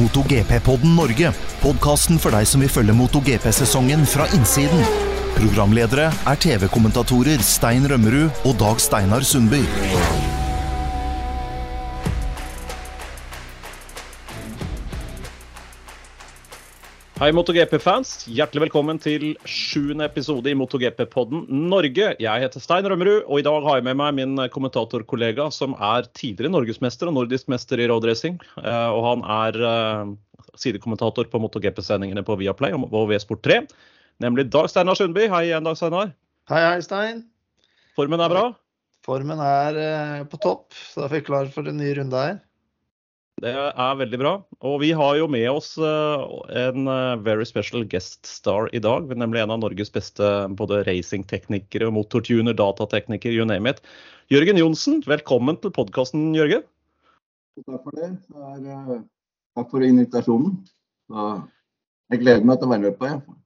MotoGP-podden Norge. Podkasten for deg som vil følge MotoGP-sesongen fra innsiden. Programledere er TV-kommentatorer Stein Rømmerud og Dag Steinar Sundby. Hei, MotoGP-fans. Hjertelig velkommen til sjuende episode i MotoGP-podden Norge. Jeg heter Stein Rømmerud, og i dag har jeg med meg min kommentatorkollega som er tidligere norgesmester og nordisk mester i roadracing. Eh, og han er eh, sidekommentator på MotoGP-sendingene på Viaplay og V-Sport 3. Nemlig Dag Steinar Sundby. Hei igjen, Dag Steinar. Hei, hei, Stein. Formen er bra? Formen er eh, på topp, så da er vi klar for en ny runde her. Det er veldig bra. Og vi har jo med oss en very special guest star i dag. Nemlig en av Norges beste både racingteknikere, motortuner, datateknikere, you name it. Jørgen Johnsen, velkommen til podkasten, Jørgen. Takk for det. er, takk for invitasjonen. Så jeg gleder meg til å være med på det.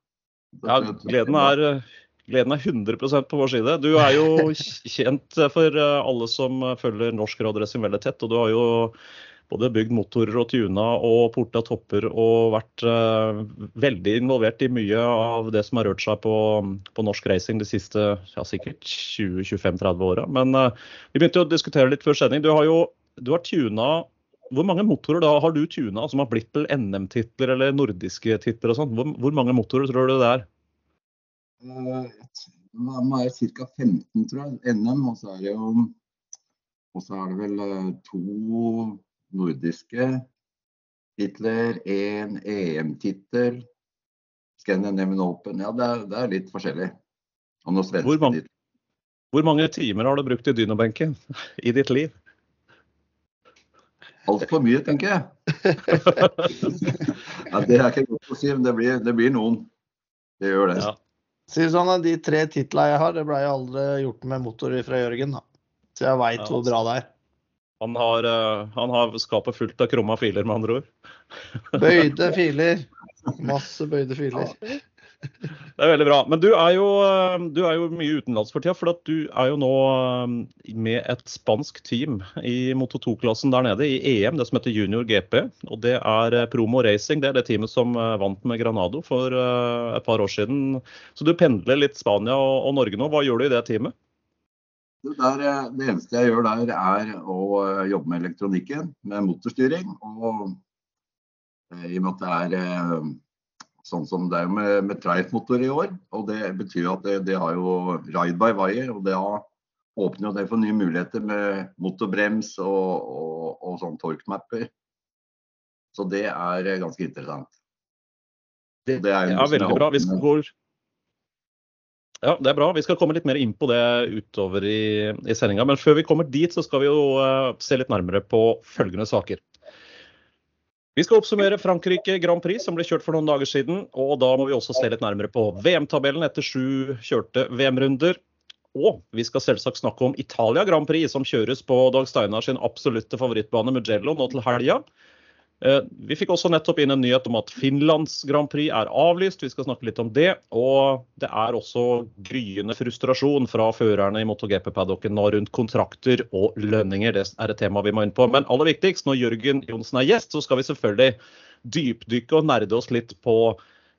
Ja, gleden er, gleden er 100% på vår side. Du er jo kjent for alle som følger norsk radioracing veldig tett. og du har jo både bygd motorer og tuna og porta topper og vært uh, veldig involvert i mye av det som har rørt seg på, på norsk racing de siste ja, sikkert 20-25-30 åra. Men uh, vi begynte å diskutere litt før sending. Du har jo du har tuna Hvor mange motorer da har du tuna som har blitt til NM-titler eller nordiske titler og sånn? Hvor, hvor, mange motorer tror du det er? Uh, det er ca. 15, tror jeg. NM, og så er det jo og så er det vel to nordiske titler, én EM-tittel, Scandinavian Open. Ja, det er, det er litt forskjellig. Og noen svenske hvor, mange, hvor mange timer har du brukt i dynobenken i ditt liv? Altfor mye, tenker jeg. ja, det er ikke godt å si, men det blir, det blir noen. Det gjør det. Ja. Si sånn at De tre titlene jeg har, det ble aldri gjort med motor fra Jørgen. da. Så jeg veit ja, hvor bra det er. Han har, han har, skapet fullt av krumma filer, med andre ord. Bøyde filer. Masse bøyde filer. Det er veldig bra. Men du er jo, du er jo mye utenlands for tida. For du er jo nå med et spansk team i Moto 2-klassen der nede, i EM, det som heter Junior GP. Og det er Promo Racing. Det er det teamet som vant med Granado for et par år siden. Så du pendler litt Spania og, og Norge nå. Hva gjør du i det teamet? Det, der, det, eneste jeg gjør der, er å jobbe med elektronikken, med motorstyring. Og i og med at det er sånn som det er med, med Trife-motor i år. Og det betyr at det, det har jo ride by wire, og det åpner jo det for nye muligheter med motorbrems og, og, og sånn torque-mapper. Så det er ganske interessant. Det, det er ja, veldig bra. Vi skal gå ja, det er bra. Vi skal komme litt mer inn på det utover i, i sendinga. Men før vi kommer dit, så skal vi jo uh, se litt nærmere på følgende saker. Vi skal oppsummere Frankrike Grand Prix, som ble kjørt for noen dager siden. Og da må vi også se litt nærmere på VM-tabellen etter sju kjørte VM-runder. Og vi skal selvsagt snakke om Italia Grand Prix, som kjøres på Dag Steinar sin absolutte favorittbane Mugello nå til helga. Eh, vi fikk også nettopp inn en nyhet om at Finlands Grand Prix er avlyst. Vi skal snakke litt om det. Og det er også gryende frustrasjon fra førerne i MotoGP-paddocken nå rundt kontrakter og lønninger. Det er et tema vi må inn på. Men aller viktigst, når Jørgen Johnsen er gjest, så skal vi selvfølgelig dypdykke og nerde oss litt på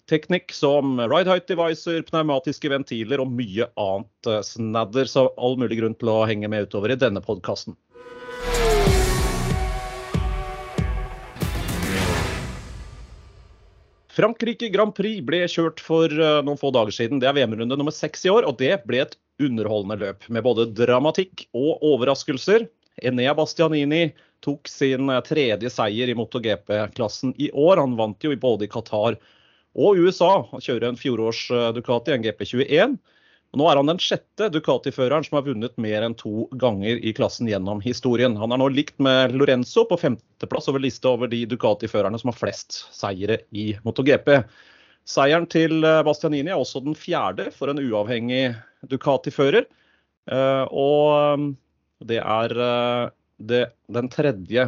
teknikk som ride height devicer, pneumatiske ventiler og mye annet eh, snadder. Så all mulig grunn til å henge med utover i denne podkasten. Frankrike Grand Prix ble kjørt for uh, noen få dager siden. Det er VM-runde nummer seks i år, og det ble et underholdende løp med både dramatikk og overraskelser. Enea Bastianini tok sin eh, tredje seier i MotoGP-klassen i år. Han vant jo både i Qatar og USA. Han kjører en fjorårs eh, Ducati, en GP21. Nå er han den sjette Ducati-føreren som har vunnet mer enn to ganger i klassen gjennom historien. Han er nå likt med Lorenzo på femteplass over lista over de Ducati-førerne som har flest seire i MotoGP. Seieren til eh, Bastianini er også den fjerde for en uavhengig Ducati-fører. Eh, og eh, det er det, den tredje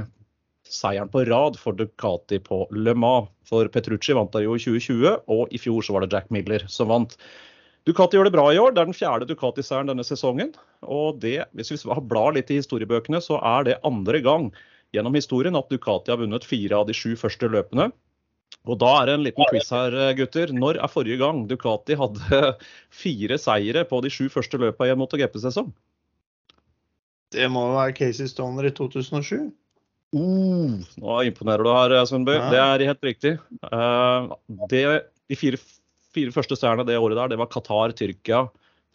seieren på rad for Ducati på Le Mans. For Petrucci vant der jo i 2020, og i fjor så var det Jack Miller som vant. Ducati gjør det bra i år. Det er den fjerde Ducati-seieren denne sesongen. Og det, hvis vi blar litt i historiebøkene, så er det andre gang gjennom historien at Ducati har vunnet fire av de sju første løpene. Og da er det en liten quiz her, gutter. Når er forrige gang Ducati hadde fire seire på de sju første løpene i en MotoGP-sesong? Det må være Casey Stoner i 2007. Uh, nå imponerer du her, Sundby. Ja. Det er helt riktig. Uh, det, de fire, fire første seirene det året der, det var Qatar, Tyrkia,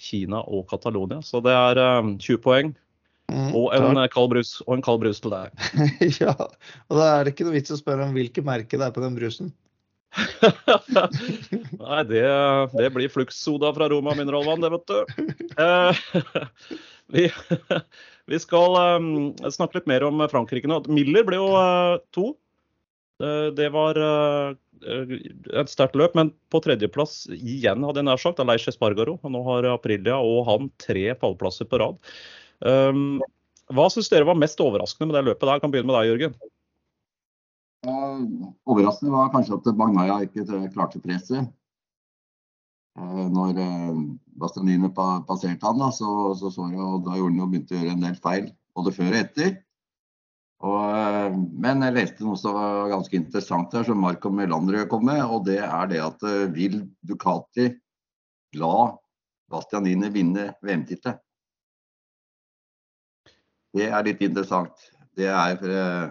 Kina og Catalonia. Så det er um, 20 poeng. Mm, og, en kald brus, og en kald brus til deg. ja, og da er det ikke noe vits å spørre om hvilket merke det er på den brusen. Nei, det, det blir Flux-soda fra Roma mineralvann, det, vet du. Eh, vi, vi, skal um, snakke litt mer om Frankrike nå. Miller ble jo uh, to. Uh, det var uh, et sterkt løp, men på tredjeplass igjen, hadde jeg nær sagt, Leish Espargaro. Nå har Aprilia og han tre pallplasser på rad. Um, hva syns dere var mest overraskende med det løpet der? Jeg kan begynne med deg, Jørgen. Uh, overraskende var kanskje at Bagnaya ikke klarte presset. Når Bastianine passerte han, da, så, så, så jeg, og da gjorde han jo begynte å gjøre en del feil både før og etter. Og, uh, men jeg leste noe som var ganske interessant her, som Marco Melander kom med. Og det er det at vil Ducati la Bastianini vinne VM-tittelen? Det er litt interessant. Det er, eh,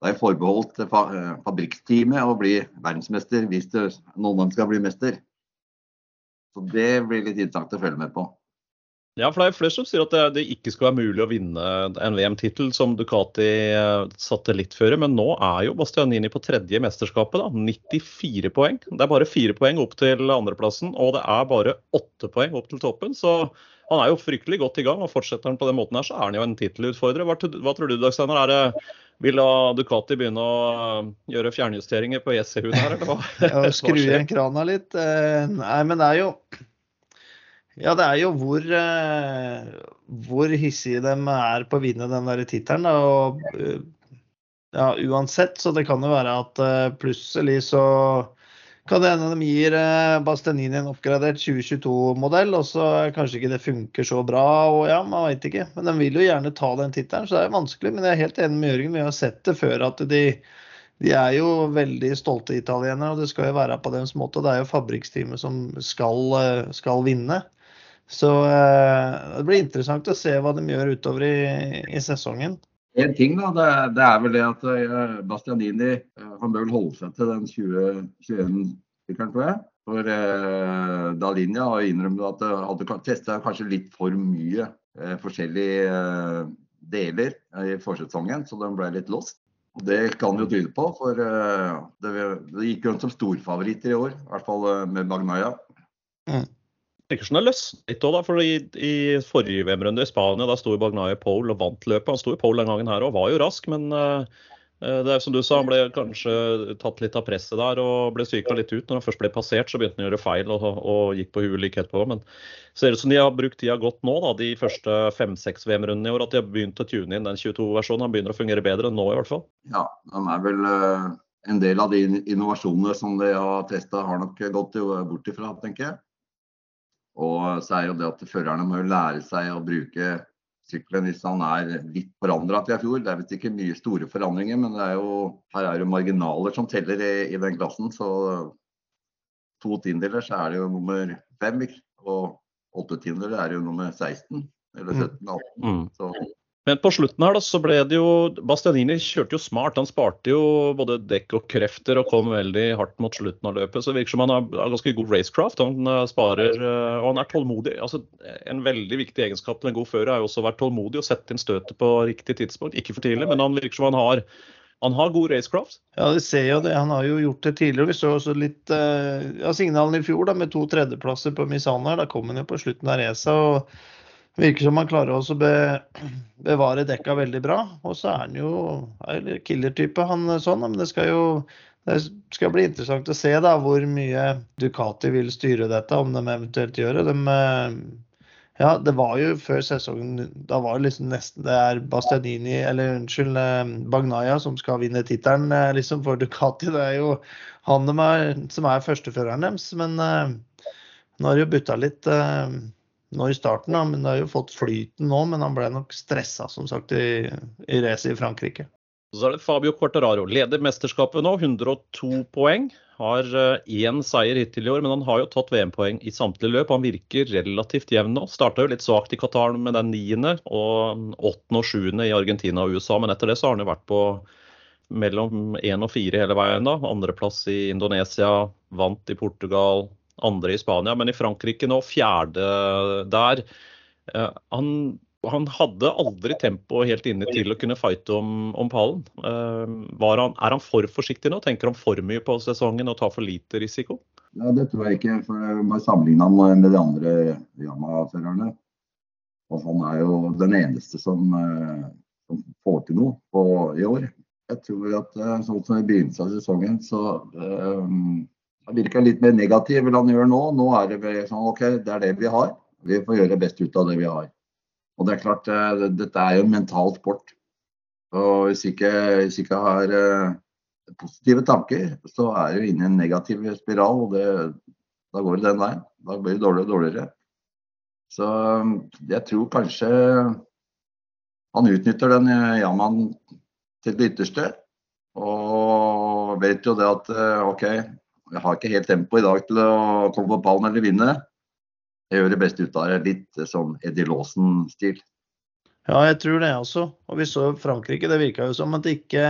det er forbeholdt eh, fabrikkteamet å bli verdensmester hvis noen dem skal bli mester. Så Det blir litt interessant å følge med på. Ja, for det er flere som sier at det, det ikke skal være mulig å vinne en VM-tittel, som Ducati eh, satte litt før. Men nå er jo Bastianini på tredje mesterskapet. da, 94 poeng. Det er bare fire poeng opp til andreplassen, og det er bare åtte poeng opp til toppen. Så han er jo fryktelig godt i gang, og fortsetter han på den måten her, så er han jo en tittelutfordrer. Hva, hva, tror du, Dag Steinar? Vil Ducati begynne å uh, gjøre fjernjusteringer på EC-huden her, eller hva? ja, skru igjen krana litt. Eh, nei, men det er jo ja, det er jo hvor, uh, hvor hissige de er på å vinne den der tittelen. Og uh, ja, uansett, så det kan jo være at plutselig så kan det hende de gir eh, Bastianini en oppgradert 2022-modell, og så kanskje ikke det funker så bra. og ja, Man veit ikke. Men de vil jo gjerne ta den tittelen, så det er jo vanskelig. Men jeg er helt enig med Jørgen, vi har sett det før at de, de er jo veldig stolte italienere, og det skal jo være på deres måte. Det er jo fabrikksteamet som skal, eh, skal vinne. Så eh, det blir interessant å se hva de gjør utover i, i sesongen. En ting da, det, det, er vel det at uh, Bastianini uh, han bør vel holde seg til den 2021-sykkelen, tror jeg. For uh, Dalinja har innrømmet at det hadde testa kanskje litt for mye uh, forskjellige deler i forsesongen, så den ble litt lost. Og Det kan jo tyde på, for det, det, gikk jo som storfavoritter i år. I hvert fall med Magnaya. Mm virker som det løsnet litt òg, da. For i, i forrige VM-runde i Spania da sto Bagnaia pole og vant løpet. Han sto i pole den gangen her og var jo rask, men uh, det er som du sa, han ble kanskje tatt litt av presset der og ble psyka litt ut. Når han først ble passert, så begynte han å gjøre feil og, og gikk på huet like etterpå. Men ser ut som de har brukt tida godt nå, da, de første fem-seks VM-rundene i år. At de har begynt å tune inn den 22-versjonen. Han begynner å fungere bedre enn nå, i hvert fall. Ja, han er vel uh, en del av de innovasjonene som de har testa, har nok gått bort ifra, tenker jeg. Og så er jo det at førerne må jo lære seg å bruke sykkelen hvis han er litt forandra til i fjor. Det er visst ikke mye store forandringer, men er jo, her er det marginaler som teller i, i den klassen. Så to tiendedeler så er det jo nummer fem, og åtte tiendedeler er det jo nummer 16 eller 17. Mm. mm. Så men på slutten her da, så ble det jo Bastianini kjørte jo smart. Han sparte jo både dekk og krefter og kom veldig hardt mot slutten av løpet. Så det virker som han har ganske god racecraft. Han eh, sparer eh, og han er tålmodig. Altså, en veldig viktig egenskap til en god fører er jo også å være tålmodig og sette inn støtet på riktig tidspunkt. Ikke for tidlig, men han virker som han har han har god racecraft. Ja, vi ser jo det. Han har jo gjort det tidligere. Vi så også litt uh, ja, signalen i fjor da, med to tredjeplasser på Misana. Da kom han jo på slutten av racet. Virker som han klarer også å be, bevare dekka veldig bra. Og så er han jo killer-type, han sånn. Men det skal jo det skal bli interessant å se da hvor mye Ducati vil styre dette, om de eventuelt gjør det. De, eh, ja, det var jo før sesongen Da var det liksom nesten det er Bastianini, eller unnskyld, eh, Bagnaya som skal vinne tittelen eh, liksom for Ducati. Det er jo han er, som er førsteføreren deres. Men nå har de jo bytta litt nå i starten, da, men det har jo fått flyten nå. Men han ble nok stressa, som sagt, i, i racet i Frankrike. Så er det Fabio Quartararo. Leder mesterskapet nå, 102 poeng. Har én seier hittil i år, men han har jo tatt VM-poeng i samtlige løp. Han virker relativt jevn nå. Starta jo litt svakt i Qatar med den niende, og åttende og sjuende i Argentina og USA. Men etter det så har han jo vært på mellom én og fire hele veien. da. Andreplass i Indonesia, vant i Portugal, andre i Spania. Men i Frankrike nå, fjerde der. Eh, han, han hadde aldri tempo helt inne til å kunne fighte om, om pallen. Eh, han, er han for forsiktig nå? Tenker han for mye på sesongen og tar for lite risiko? Ja, Det tror jeg ikke. for jeg må sammenligne han med de andre Yama-førerne. Og han er jo den eneste som, eh, som får til noe på, i år jeg tror at sånn som i begynnelsen av sesongen, så han virka litt mer negativ enn han gjør nå. Nå er det sånn OK, det er det vi har. Vi får gjøre best ut av det vi har. Og det er klart, uh, dette er jo en mental sport. Og hvis ikke, hvis ikke har uh, positive tanker, så er du inne i en negativ spiral. Og det, da går det den veien. Da blir det dårligere og dårligere. Så jeg tror kanskje han utnytter den Yaman til det ytterste. Og vet jo det at eh, OK, jeg har ikke helt tempo i dag til å komme på pallen eller vinne. Jeg gjør det beste ut av det. Litt eh, sånn Eddie Laasen-stil. Ja, jeg tror det også. Og vi så Frankrike. Det virka jo som at de ikke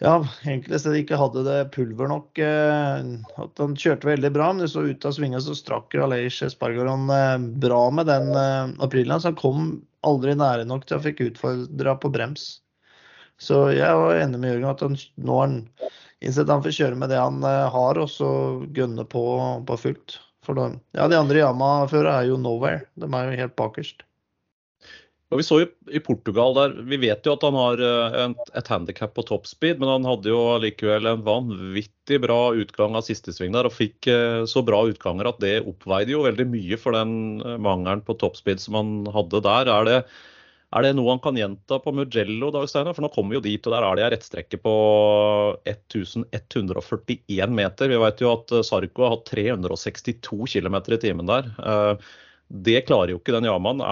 ja, enkelte steder ikke hadde det pulver nok. Eh, at han kjørte veldig bra, men det så ut av svinga så strakk Aleish Spargaron bra med den aprilen. Så han kom aldri nære nok til å fikk utfordra på brems. Så jeg var enig med Jørgen at han, nå har han innsett han får kjøre med det han eh, har, og så gønne på på fullt. For de, ja, de andre Yama-førerne er jo nowhere. De er jo helt bakerst. Og vi så jo i Portugal der, Vi vet jo at han har eh, et handikap på toppspeed, men han hadde jo likevel en vanvittig bra utgang av siste sving der, og fikk eh, så bra utganger at det oppveide jo veldig mye for den mangelen på toppspeed som han hadde der. Er det, er det noe han kan gjenta på Mugello, Dag Steinar? For nå kommer vi jo dit, og der er det ei rettstrekke på 1141 meter. Vi vet jo at eh, Sarko har hatt 362 km i timen der. Eh, det klarer jo ikke den Yaman.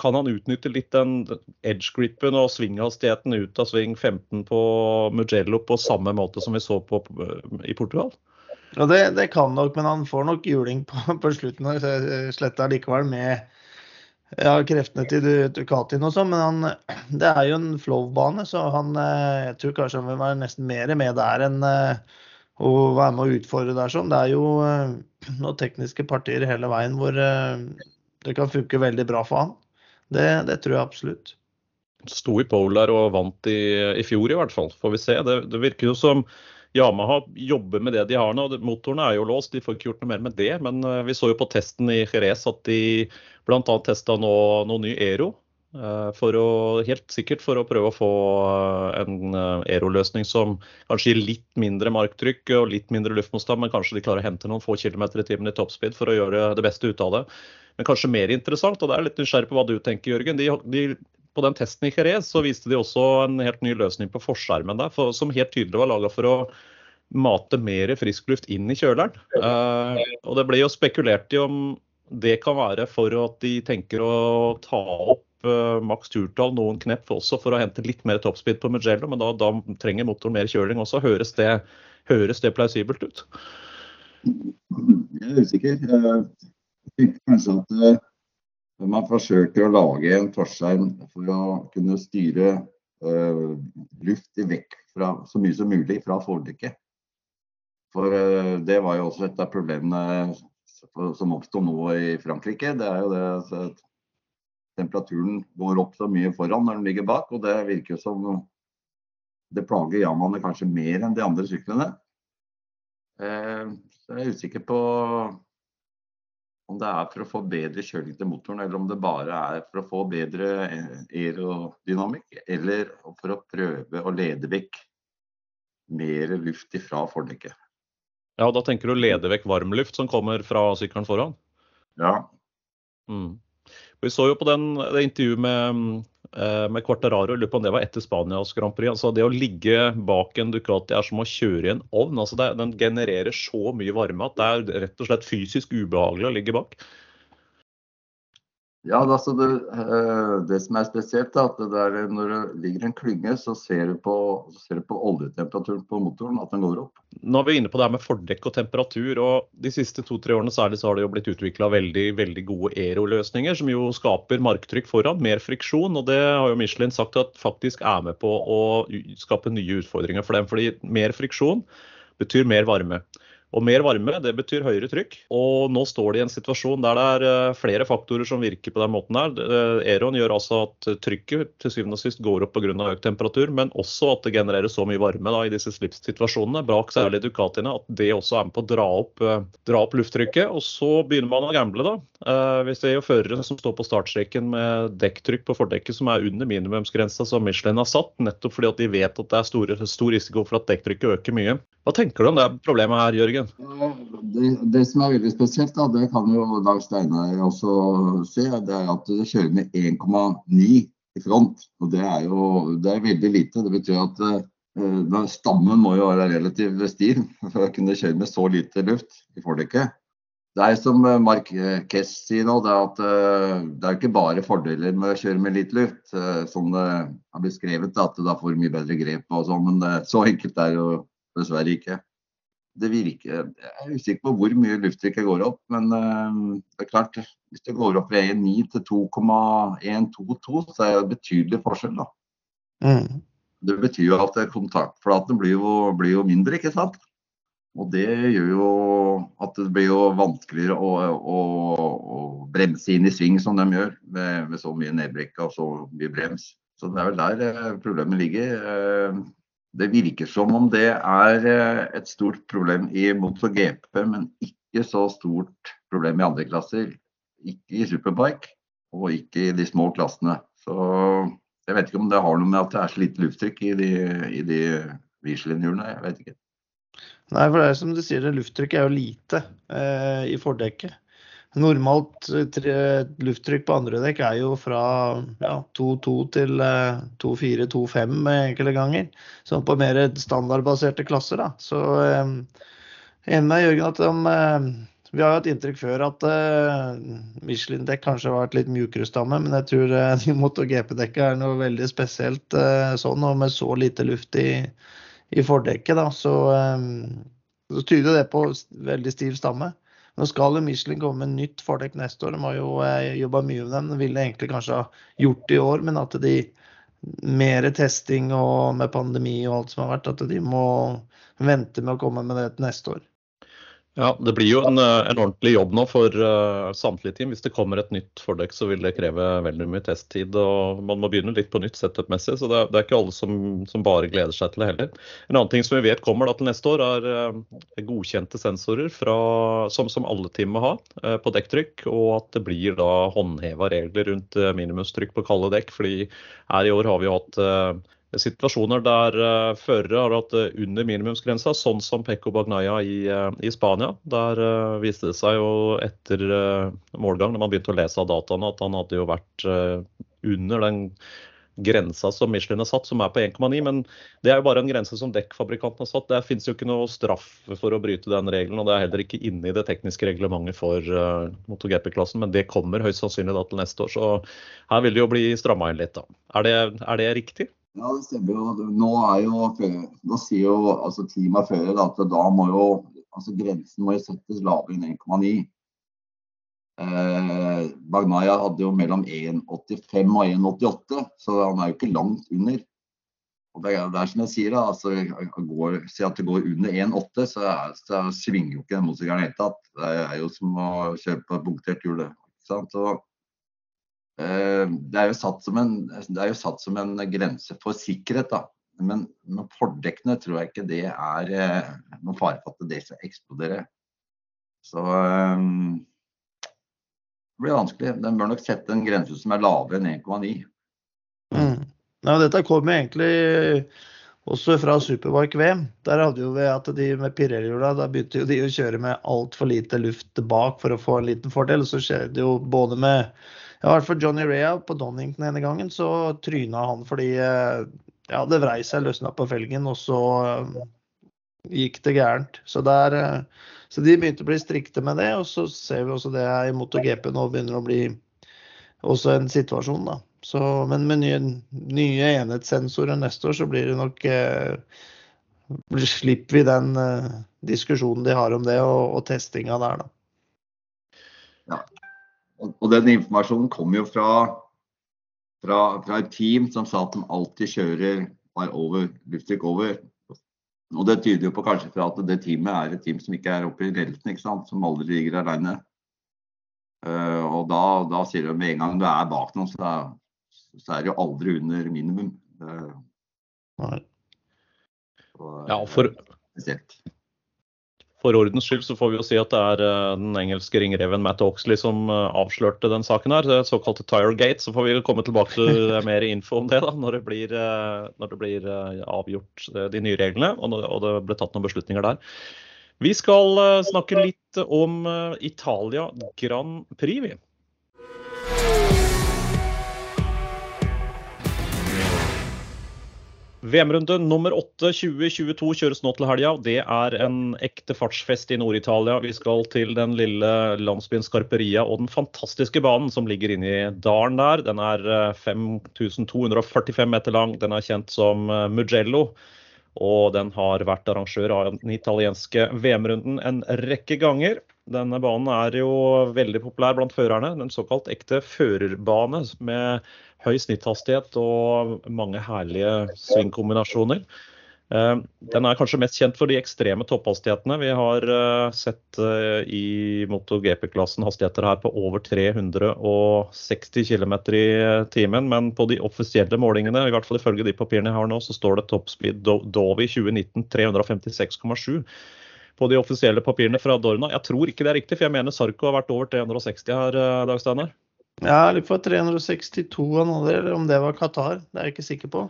Kan han utnytte litt den edge-gripen og svinghastigheten ut av sving 15 på Mugello på samme måte som vi så på i Portugal? Ja, det, det kan nok, men han får nok juling på, på slutten av sletter likevel med ja, kreftene til Ducatin og sånn, men han, det er jo en flow-bane, så han, eh, jeg tror kanskje han vil være nesten mer med der enn eh, å være med å utfordre der sånn. Det er jo eh, noen tekniske partier hele veien hvor det kan funke veldig bra for han. Det, det tror jeg absolutt. Sto i pole der og vant i, i, fjor i hvert fall, får vi se. Det, det virker jo som Yamaha jobber med det de har nå. Motorene er jo låst, de får ikke gjort noe mer med det. Men vi så jo på testen i Jerez at de Bl.a. testa nå noe ny Ero. Eh, for å, helt sikkert for å prøve å få eh, en Aero-løsning eh, som kanskje gir litt mindre marktrykk og litt mindre luftmotstand, men kanskje de klarer å hente noen få kilometer i timen i toppspeed for å gjøre det beste ut av det. Men kanskje mer interessant, og det er litt nysgjerrig på hva du tenker, Jørgen. De, de, på den testen i Jerez så viste de også en helt ny løsning på forskjermen der, for, som helt tydelig var laga for å mate mer frisk luft inn i kjøleren. Uh, og det ble jo spekulert i om det kan være for at de tenker å ta opp uh, maks turtall noen knepp også for å hente litt mer toppspeed på Mugello, men da, da, trenger motoren mer kjøling også. Høres det, høres det plausibelt ut? Jeg er usikker. Jeg tenkte kanskje at uh, man forsøker å lage en forskjell for å kunne styre uh, luft vekk fra, så mye som mulig fra fordekket. For uh, det var jo også et av problemene som oppstår nå i Frankrike, det er jo det at temperaturen går opp så mye foran når den ligger bak. Og det virker som det plager Yamaene kanskje mer enn de andre syklene. Eh, så jeg er usikker på om det er for å få bedre kjøling til motoren, eller om det bare er for å få bedre aerodynamikk, eller for å prøve å lede vekk mer luft ifra fordekket. Ja, da tenker du lede vekk varmluft som kommer fra sykkelen foran? Ja. Mm. Vi så jo på den, det intervjuet med, eh, med Quartararo, lurer på om det var etter Spanias Grand Prix. altså Det å ligge bak en Ducati er som å kjøre i en ovn. altså det, Den genererer så mye varme at det er rett og slett fysisk ubehagelig å ligge bak. Ja, altså det, eh, det, som er spesielt, er at der, når det ligger en klynge, så ser du, på, på oljetemperaturen på motoren, at den går opp. Nå er vi inne på det her med fordekk og temperatur. og De siste to-tre årene særlig så har det jo blitt utvikla veldig, veldig gode aeroløsninger, som jo skaper marktrykk foran, mer friksjon. og Det har jo Michelin sagt at faktisk er med på å skape nye utfordringer for dem. fordi mer friksjon betyr mer varme. Og mer varme det betyr høyere trykk. Og nå står de i en situasjon der det er eh, flere faktorer som virker på den måten her. Eh, Aeron gjør altså at trykket til syvende og sist går opp pga. økt temperatur, men også at det genererer så mye varme da, i disse slipssituasjonene bak særlig Ducatiene at det også er med på å dra opp, eh, dra opp lufttrykket. Og så begynner man å gamble, da. Hvis det er jo førere som står på startstreken med dekktrykk på fordekket som er under minimumsgrensa som Michelin har satt, nettopp fordi at de vet at det er store, stor risiko for at dekktrykket øker mye. Hva tenker du om det problemet her, Jørgen? Det, det, som er veldig spesielt, da, det kan jo Dag Steinar også se, det er at det kjører med 1,9 i front. og Det er jo det er veldig lite. Det betyr at uh, stammen må jo være relativt stiv for å kunne kjøre med så lite luft i fordekket. Det er som eh, Mark Kess sier nå, det er at uh, det er ikke bare fordeler med å kjøre med litt luft. Uh, som det har blitt skrevet, at da får mye bedre grep og sånn, men så enkelt er det jo Dessverre ikke. Det virker, Jeg er usikker på hvor mye lufttrykket går opp, men uh, det er klart, hvis det går opp fra 1,9 til 2,122, så er det betydelig forskjell. da. Mm. Det betyr jo at kontaktflaten blir jo, blir jo mindre, ikke sant? Og det gjør jo at det blir jo vanskeligere å, å, å bremse inn i sving som de gjør, med, med så mye nedbrekk og så mye brems. Så det er vel der eh, problemet ligger. Det virker som om det er eh, et stort problem i MotoGP, men ikke så stort problem i andre klasser. Ikke i superbike, og ikke i de små klassene. Så jeg vet ikke om det har noe med at det er så lite lufttrykk i de, i de Michelin-hjulene. Jeg vet ikke. Nei, for det er som du sier, lufttrykket er jo lite eh, i fordekket. Normalt eh, lufttrykk på andre dekk er jo fra ja, 2,2 til 2,4-2,5 eh, enkelte ganger. Sånn på mer standardbaserte klasser. Da. Så eh, enig med Jørgen at de, eh, vi har jo hatt inntrykk før at eh, Michelin-dekk kanskje har vært litt mjukere stamme, men jeg tror eh, de MotoGP-dekket er noe veldig spesielt eh, sånn, og med så lite luft i, i fordekket. Da, så, så tyder det på veldig stiv stamme. Nå skal jo Michelin komme med nytt fordekk neste år. De har jo eh, jobba mye med dem. De ville egentlig kanskje ha gjort det i år, men at de mer testing og med pandemi og alt som har vært, at de må vente med å komme med det til neste år. Ja, Det blir jo en, eh, en ordentlig jobb nå for uh, samtlige team. Hvis det kommer et nytt fordekk, så vil det kreve veldig mye testtid. og Man må begynne litt på nytt setup-messig. Så det er, det er, ikke alle som, som, bare gleder seg til det heller. En annen ting som vi vet kommer da til neste år, er uh, godkjente sensorer fra, som, som, alle team må ha uh, på dekktrykk. Og at det blir da håndheva regler rundt minimumstrykk på kalde dekk. fordi her i år har vi jo hatt situasjoner der uh, førere har hatt uh, under minimumsgrensa, sånn som Pekko Bagnaya i, uh, i Spania. Der viste det seg jo etter målgang, når man begynte å lese av dataene, at han hadde jo vært under den grensa som Michelin har satt, som er på 1,9. Men det er jo bare en grense som dekkfabrikanten har satt. Det finnes jo ikke noe straff for å bryte den regelen. Og det er heller ikke inne i det tekniske reglementet for uh, MotoGP-klassen, men det kommer høyst sannsynlig da til neste år. Så her vil det jo bli stramma inn litt, da. Er det, er det riktig? Ja, det stemmer jo. Nå, jo, nå sier jo altså, teamet før at da må jo altså, grensen må jo settes lavere enn 1,9. Eh, Bagnaya hadde jo mellom 1,85 og 1,88, så han er jo ikke langt under. Og det, er, det er som jeg sier, da, altså, går, Si at det går under 1,8, så, så, svinger jo ikke den motorsykkelen i det hele tatt. Det er jo som å kjøre på punktert hjul. Så, det er, en, det er jo satt som en, grense for sikkerhet, da. Men med fordekkene tror jeg ikke det er eh, noen fare for at det skal eksplodere. Så um, det blir vanskelig. Den bør nok sette en grense som er lavere enn 1,9. Mm. Ja, dette kommer egentlig også fra Superbike-VM. Der hadde jo vi at de med Pirelli-hjula, da begynte jo de å kjøre med altfor lite luft bak for å få en liten fordel. Så skjedde jo både med i hvert fall Johnny Rea på Donington ene gangen, så tryna han fordi eh, ja, det vrei seg, løsna på felgen, og så eh, gikk det gærent. Så, der, eh, så de begynte å bli strikte med det, og så ser vi også det i MotoGP nå begynner å bli også en situasjon, da. Så, men med nye, nye, enhetssensorer neste år, så blir det nok eh, Slipper vi den eh, diskusjonen de har om det, og, og testinga der, da. Og, den informasjonen kommer jo fra, fra, fra, et team som sa at de alltid kjører par over, lufttrykk over. Og det tyder jo på kanskje fra at det teamet er et team som ikke er oppe i ledelsen, ikke sant? som aldri ligger alene. Uh, og da, da, sier de med en gang du er bak noen, så, så er det jo aldri under minimum. Uh, og, ja, for. For ordens skyld så får vi jo si at det er uh, den engelske ringreven Matt Oxley som uh, avslørte den saken her. Det såkalte Tiregate. Så får vi komme tilbake til mer info om det da, når det blir, uh, når det blir avgjort de nye reglene og, det ble tatt noen beslutninger der. Vi skal snakke litt om Italia Grand Prix, VM-runde nummer 8 2022 kjøres nå til helga. Det er en ekte fartsfest i Nord-Italia. Vi skal til den lille landsbyen Scarperia og den fantastiske banen som ligger inne i dalen der. Den er 5245 eh, meter lang. Den er kjent som eh, Mugello. Og den har vært arrangør av den italienske VM-runden en rekke ganger. Denne banen er jo veldig populær blant førerne. Den såkalt ekte førerbane med høy snitthastighet og mange herlige svingkombinasjoner. Eh, den er kanskje mest kjent for de ekstreme topphastighetene. Vi har eh, sett eh, i MotoGP-klassen hastigheter her på over 360 km i timen. Men på de offisielle målingene, i hvert fall ifølge de papirene jeg har nå, så står det toppspeed Dovi 2019 356,7 på de offisielle papirene fra Dorna. Jeg tror ikke det er riktig, for jeg mener Sarko har vært over 360 her, Dag Steinar. Ja, litt for 362 han hadde, eller om det var Qatar. Det er jeg ikke sikker på.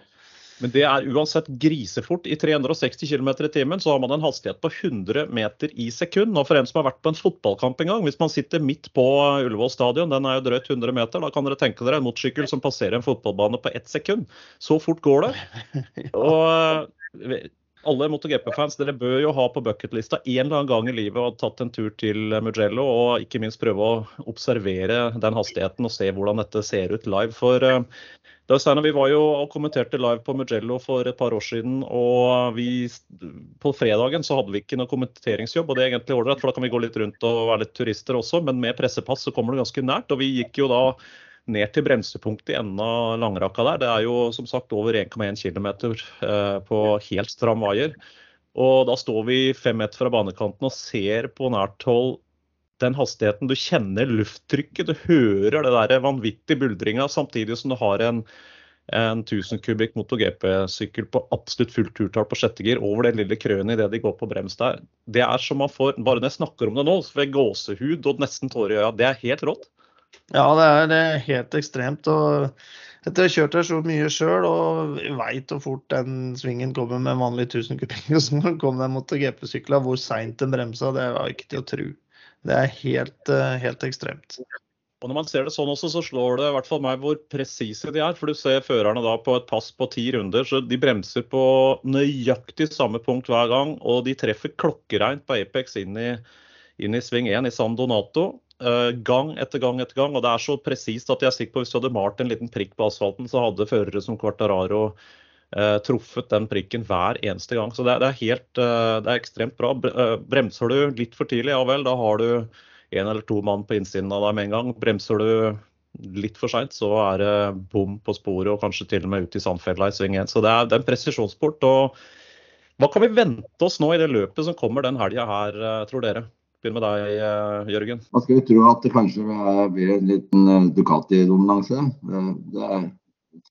Men det er uansett grisefort. I 360 km i timen så har man en hastighet på 100 meter i sekund. Og for en som har vært på en fotballkamp en gang, hvis man sitter midt på Ullevål stadion, den er jo drøyt 100 meter, da kan dere tenke dere en motorsykkel som passerer en fotballbane på ett sekund. Så fort går det. Og alle MotoGP-fans dere bør jo ha på bucketlista en eller annen gang i livet og tatt en tur til Mugello, og ikke minst prøve å observere den hastigheten og se hvordan dette ser ut live. For uh, vi var jo og kommenterte live på Mugello for et par år siden, og vi, på fredagen så hadde vi ikke noe kommenteringsjobb, og det er egentlig ålreit, for da kan vi gå litt rundt og være litt turister også, men med pressepass så kommer du ganske nært. Og vi gikk jo da ned til bremsepunktet i enden av langrakka der. Det er jo som sagt over 1,1 km eh, på helt stram vaier. Og da står vi fem meter fra banekanten og ser på nært hold den hastigheten. Du kjenner lufttrykket, du hører det der vanvittige buldringa, samtidig som du har en, en 1000 kubikk MotoGP-sykkel på absolutt fullt turtall på sjette gir over det lille krønet idet de går på brems der. Det er som man får Bare når jeg snakker om det nå, så får jeg gåsehud og nesten tårer i øya. Det er helt rått. Ja, det er, helt ekstremt. og etter å ha kjørt her så mye sjøl og veit hvor fort den svingen kommer med vanlig 1000 kubikk, så kom den mot GP-sykla, hvor seint den bremsa, det var ikke til å tro. Det er helt, eh, helt, ekstremt. Og Når man ser det sånn også, så slår det i hvert fall meg hvor presise de er. For du ser førerne da på et pass på ti runder, så de bremser på nøyaktig samme punkt hver gang. Og de treffer klokkereint på Apex inn i, inn i sving 1 i San Donato. Uh, gang etter gang etter gang. Og det er så presist at jeg er sikker på hvis du hadde malt en liten prikk på asfalten, så hadde førere som Quartararo eh, truffet den prikken hver eneste gang. Så det, det er helt eh, det er ekstremt bra. Bremser du litt for tidlig, ja vel, da har du en eller to mann på innsiden av deg med en gang. Bremser du litt for seint, så er det bom på sporet og kanskje til og med ut i sandfella i sving én. Så det er, det er en presisjonssport. og hva kan vi vente oss nå i det løpet som kommer den helga her, tror dere? Begynn med deg, eh, Jørgen. Man skulle tro at det kanskje blir en liten eh, Ducati-dominanse.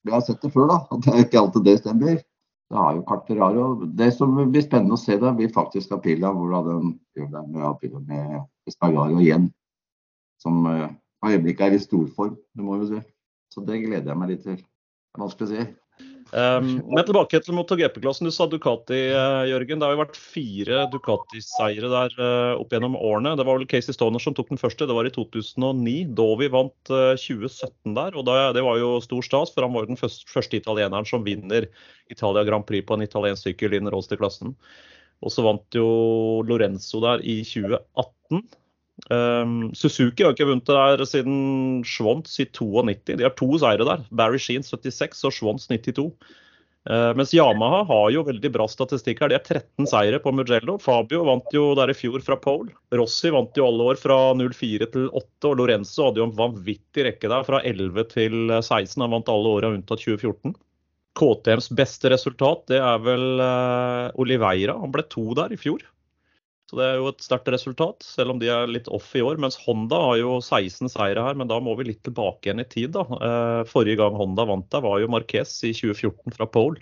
Vi har sett det før, da. At det er ikke alltid det stemmer. Det har jo Carteraro. Det som blir spennende å se, da, blir faktisk Apilla. Hvordan den gjør det med Apilla med Espargaro igjen. Som øyeblikket er i storform, det må vi si. Så det gleder jeg meg litt til. Det er vanskelig å si. Um, men tilbake til MotoGP-klassen. Du sa Ducati, uh, Jørgen. Det har jo vært fire Ducati-seire der uh, opp gjennom årene. Det var vel Casey Stoner som tok den første. Det var i 2009. Dovi vant uh, eh, 2017 der. og da, Det var jo stor stas, for han var jo den første, første, italieneren som vinner Italia Grand Prix på en italiensk sykkel i den råeste klassen. Og så vant jo Lorenzo der i 2018. Um, Suzuki har ikke vunnet der siden Schwantz i 92. De har to seire der. Barry Sheen 76 og Schwantz 92. Uh, mens Yamaha har jo veldig bra statistikk her. De har 13 seire på Mugello. Fabio vant jo der i fjor fra pole. Rossi vant jo alle år fra 04 til 8. Og Lorenzo hadde jo en vanvittig rekke der fra 11 til 16. Han vant alle åra unntatt 2014. KTMs beste resultat det er vel uh, Oliveira. Han ble to der i fjor. Så det er jo et sterkt resultat, selv om de er litt off i år. Mens Honda har jo 16 seire her, men da må vi litt tilbake igjen i tid. da. Eh, forrige gang Honda vant der, var jo Marquez i 2014 fra Pole.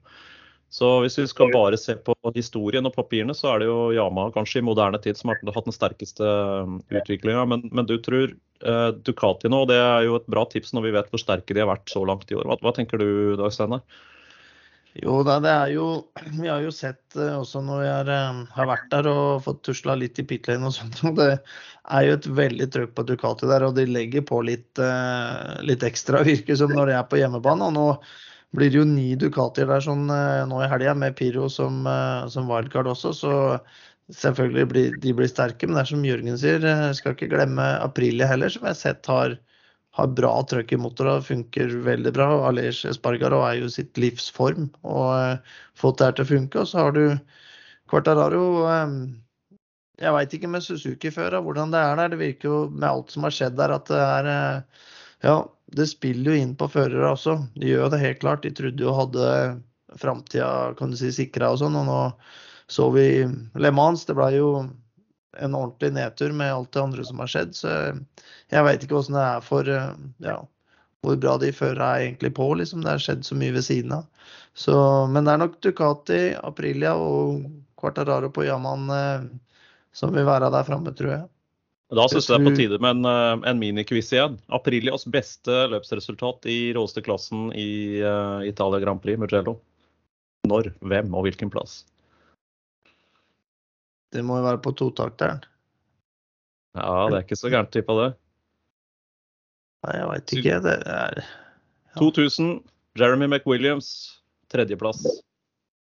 Så hvis vi skal bare se på historien og papirene, så er det jo Yama kanskje i moderne tid som har hatt den sterkeste eh, utviklinga. Men, men, du tror eh, Ducati nå, og det er jo et bra tips når vi vet hvor sterke de har vært så langt i år. Hva, hva tenker du Dag Steinar? Jo da, det er jo Vi har jo sett eh, også når vi har, eh, har vært der og fått tusla litt i pit lane og sånt. og Det er jo et veldig trøkk på Ducati der, og de legger på litt, eh, litt ekstra, virker som når de er på hjemmebane. og nå blir det jo ni Ducatier der sånn nå i helga, med Piro som, som wildcard også. Så selvfølgelig blir de blir sterke. Men det er som Jørgen sier, skal ikke glemme Aprilia heller, som jeg har sett har har bra trøkk i motoren, funker veldig bra. Alej Spargaro er jo sitt livs form og uh, fått det her til å funke. Og så har du Quartararo um, Jeg veit ikke med Suzuki før hvordan det er der. Det virker jo med alt som har skjedd der at det er uh, Ja, det spiller jo inn på førere også. De gjør jo det helt klart. De trodde jo hadde framtida kan si, sikra og sånn. Og nå så vi Le Mans. Det ble jo en ordentlig nedtur med alt det andre som har skjedd. Så jeg veit ikke åssen det er for eh, ja, hvor bra de føra er egentlig på. liksom. Det har skjedd så mye ved siden av. Så, men det er nok Ducati, Aprilia og Quartararo på Yaman eh, som vil være der framme, tror jeg. Da syns jeg det er på tide med en, eh, en minikviss igjen. Aprilias beste løpsresultat i råeste klassen i uh, Italia Grand Prix, Mugello. Når, hvem og hvilken plass? Det må jo være på totakteren. Ja, det er ikke så gærent tippa, det. Nei, jeg veit ikke. Det er ja. 2000. Jeremy McWilliams, tredjeplass.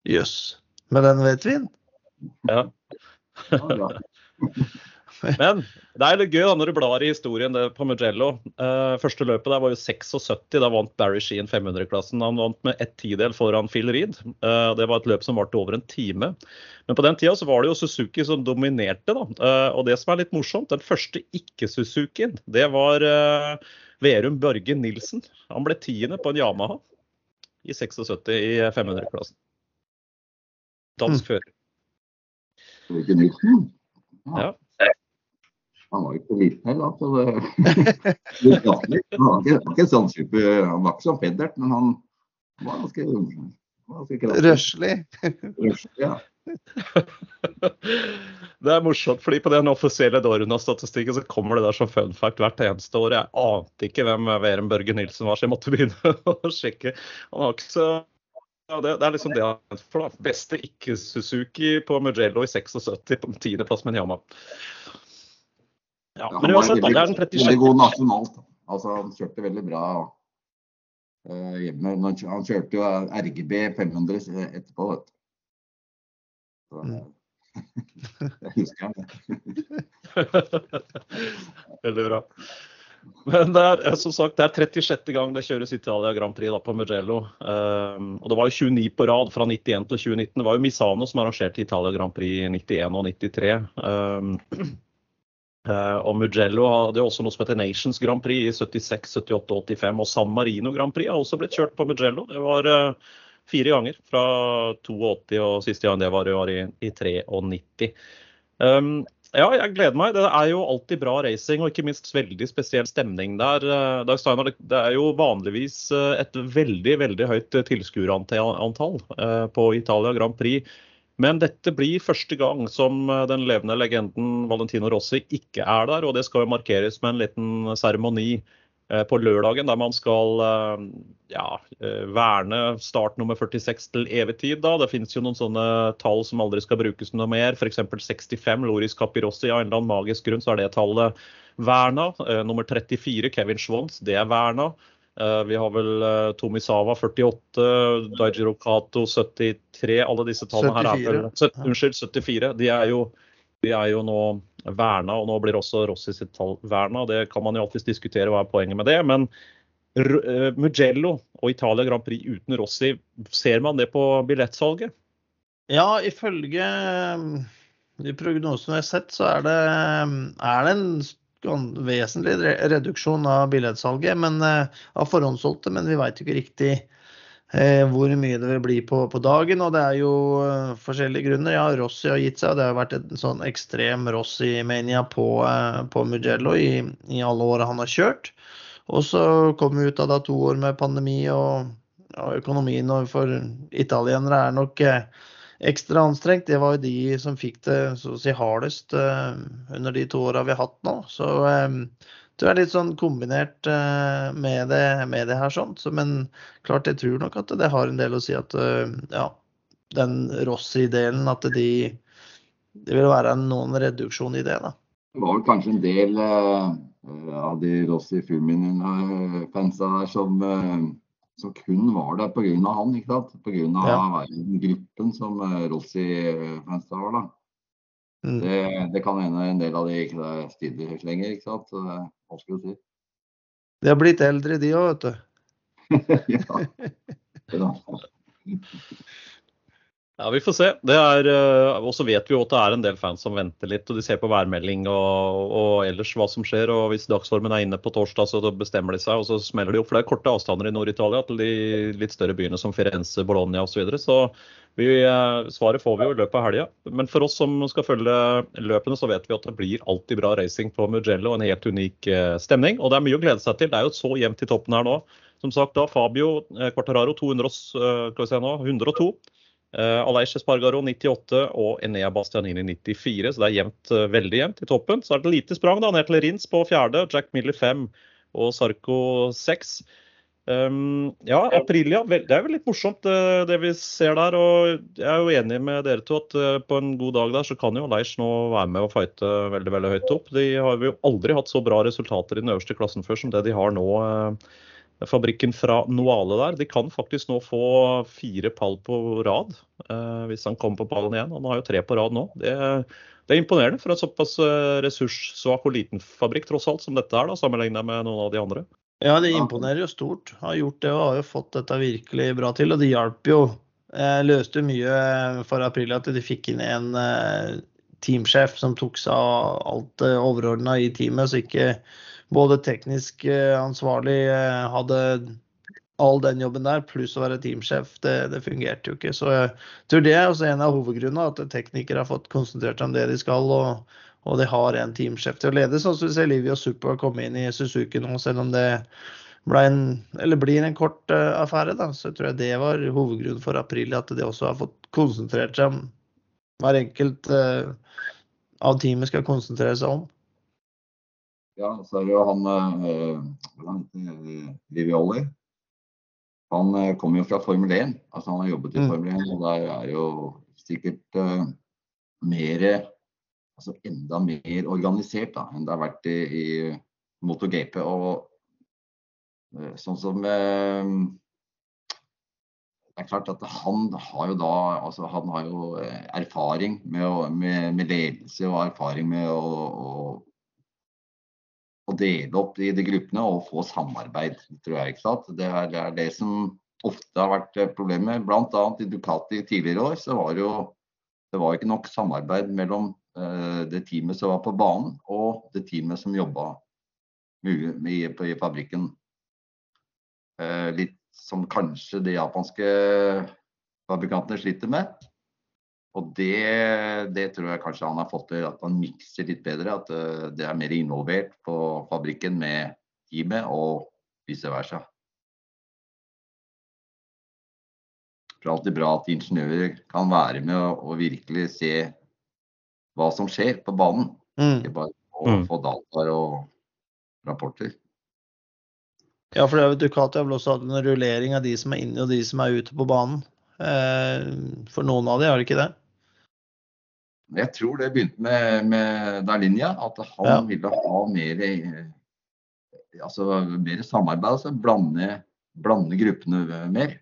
Jøss. Yes. Men den vet vi? Ja. Men det er litt gøy da, når du blar i historien på Mugello. Uh, første løpet der var jo 76. Da vant Barry Sheen 500-klassen. Han vant med ett tidel foran Phil Reed. Uh, det var et løp som varte over en time. Men på den tida så var det jo Suzuki som dominerte. da. Uh, og det som er litt morsomt, den første ikke-Suzukien, det var Verum Børge Nilsen. Han ble tiende på en Yamaha i 76 i 500-klassen. Dansk mm. fører. Børge Nilsen? Ja. Han var ikke liten heller. Så det, det han, var ikke, ikke sånn super, han var ikke sånn feddert, men han var ganske, ganske Røslig. Ja. det er morsomt, fordi på den offisielle Dorna-statistikken så kommer det der som fun fact hvert eneste år. Jeg ante ikke hvem Veren Børge Nilsen var, så jeg måtte begynne å sjekke. Han har ikke så ja, det, det, er liksom det han har for. da. Beste ikke-Suzuki på Mugello i 76 på tiendeplass med Yama. Ja, men uansett. Det er den 36. Veldig god nasjonalt. Altså, han kjørte veldig bra uh, hjemme. Han kjørte jo RGB 500 etterpå, vet du. Så, mm. jeg husker han veldig bra. Men det er, som sagt, det er 36. gang det kjøres Italia Grand Prix da, på Mugello. Um, og det var jo 29 på rad fra 91 til 2019. Det var jo Misano som arrangerte Italia Grand Prix i 91 og 93. Um, Uh, og Mugello hadde også noe som heter Nations Grand Prix i 76, 78 og 85. Og San Marino Grand Prix har også blitt kjørt på Mugello. Det var uh, fire ganger fra 82 og siste gang det var, var i, i 93. Um, ja, jeg gleder meg. Det er jo alltid bra racing og ikke minst veldig spesiell stemning der. Uh, Dag Steinar, det er jo vanligvis et veldig veldig høyt tilskuerantall på Italia Grand Prix. Men dette blir første gang som eh, den levende legenden Valentino Rossi ikke er der. Og det skal jo markeres med en liten seremoni eh, på lørdagen der man skal eh, ja, verne start nummer 46 til evig tid. Da. Det finnes jo noen sånne tall som aldri skal brukes noe mer. F.eks. 65, Loris Capirossi. Av en eller annen magisk grunn så er det tallet verna. Nummer 34, Kevin Schwantz, det er verna. Eh, vi har vel uh, Tomisawa 48, Daijiro Kato 73. Alle disse tallene 74. her er vel Unnskyld, 74. De er jo, de er jo nå verna, og nå blir også Rossi sitt tall verna. Det kan man jo alltids diskutere hva er poenget med det. Men Mugello og Italia Grand Prix uten Rossi, ser man det på billettsalget? Ja, ifølge de prognosene jeg har sett, så er det, er det en vesentlig reduksjon av billettsalget men, av forhåndssolgte. Men vi veit ikke riktig Eh, hvor mye det vil bli på, på, dagen. Og det er jo uh, forskjellige grunner. Ja, Rossi har gitt seg. og Det har vært en sånn ekstrem Rossi-mania på, uh, på Mugello i, i, alle åra han har kjørt. Og så kom vi ut av da to år med pandemi, og, og økonomien for italienere er nok uh, ekstra anstrengt. Det var jo de som fikk det så å si hardest under de to åra vi har hatt nå. Så det er litt sånn kombinert eh, med det, med det her. sånn. Så, men klart, jeg tror nok at det har en del å si at eh, ja, den Rossi-delen, at de Det vil være noen reduksjon i det, da. Det var kanskje en del uh, av de Rossi-filmene-fansa der som, uh, som, kun var der pga. han, ikke sant? Pga. Ja. gruppen som uh, Rossi-fansa var, da. Mm. Det, det, kan hende en del av de ikke stiller helt lenger, ikke sant. Hva skal du si? De har blitt eldre, de òg, vet du. ja. Ja, Vi får se. Er, eh, og så vet vi jo at det er en del fans som venter litt. og De ser på værmelding og, og ellers hva som skjer. og Hvis dagsformen er inne på torsdag, så bestemmer de seg. og Så smeller de opp. For det er korte avstander i Nord-Italia til de litt større byene som Firenze, Bologna osv. Så, videre. så vi, eh, svaret får vi jo i løpet av helga. Men for oss som skal følge løpene, så vet vi at det blir alltid bra racing på Mugello. En helt unik eh, stemning. Og det er mye å glede seg til. Det er jo så jevnt i toppen her nå. Som sagt da, Fabio Quartararo 200, skal vi se nå, 102. Uh, Aleix Espargaro 98 og Enea Bastianini 94, så det er jevnt, uh, veldig jevnt i toppen. Så er det lite sprang da, ned til Rins på fjerde, Jack Miller 5 og Sarko 6. Um, ja, Aprilia, det er jo litt morsomt det, eh, det, vi ser der. og Jeg er jo enig med dere to at på en god dag der så kan jo Aleix nå være med og fighte veldig veldig høyt opp. De har jo aldri hatt så bra resultater i den øverste klassen før som det de har nå. Fabrikken fra Noale der. De kan faktisk nå få fire pall på rad eh, hvis han kommer på pallen igjen. Han har jo tre på rad nå. Det, det er imponerende for en såpass eh, ressurssvak og liten fabrikk tross alt som dette er, da, sammenlignet med noen av de andre. Ja, det imponerer jo stort. Har gjort det og har jo fått dette virkelig bra til. Og det hjalp jo. Eh, løste mye for april at de fikk inn en eh, teamsjef som tok seg av alt det eh, overordna i teamet, så ikke både teknisk eh, ansvarlig eh, hadde all den jobben der, pluss å være teamsjef, det, det, fungerte jo ikke. Så jeg tror det er også en av hovedgrunnene, at teknikere har fått konsentrert seg om det de skal, og, og de har en teamsjef til å lede. Sånn som vi ser Livio Super komme inn i Suzuki nå, selv om det en, blir en kort uh, affære. Da, så tror jeg det var hovedgrunnen for april, at de også har fått konsentrert seg om hver enkelt uh, av teamet skal konsentrere seg om. Ja, så er det jo han uh, Vivioli. Han uh, kommer jo fra Formel 1. Altså han har jobbet i mm. Formel 1, og der er jo sikkert uh, mer Altså enda mer organisert da, enn det har vært i, i MotoGP. Og uh, sånn som eh, det er klart at han har jo da altså han har jo erfaring med, å, med, med ledelse og erfaring med å, å å dele opp i de gruppene og få samarbeid, tror jeg. ikke sant? Det er, det er det som ofte har vært eh, problemet. Bl.a. i Ducati tidligere år så var det jo det var ikke nok samarbeid mellom uh, det teamet som var på banen og det teamet som jobba i, i, fabrikken. Uh, litt som kanskje de japanske fabrikantene sliter med. Og det, det, tror jeg kanskje han har fått til, at han mikser litt bedre. At eh, det er mer involvert på fabrikken med teamet, og vice versa. Det er alltid bra at ingeniører kan være med og, og virkelig se hva som skjer på banen. Mm. Ikke bare å mm. få dataer og rapporter. Ja, for Ducati har vel også hatt en rullering av de som er inne og de som er ute på banen. Eh, for noen av de har de ikke det? Jeg tror det begynte med, med Dalinja, at han ja. ville ha mer, altså, mer samarbeid. Altså blande, blande, gruppene mer.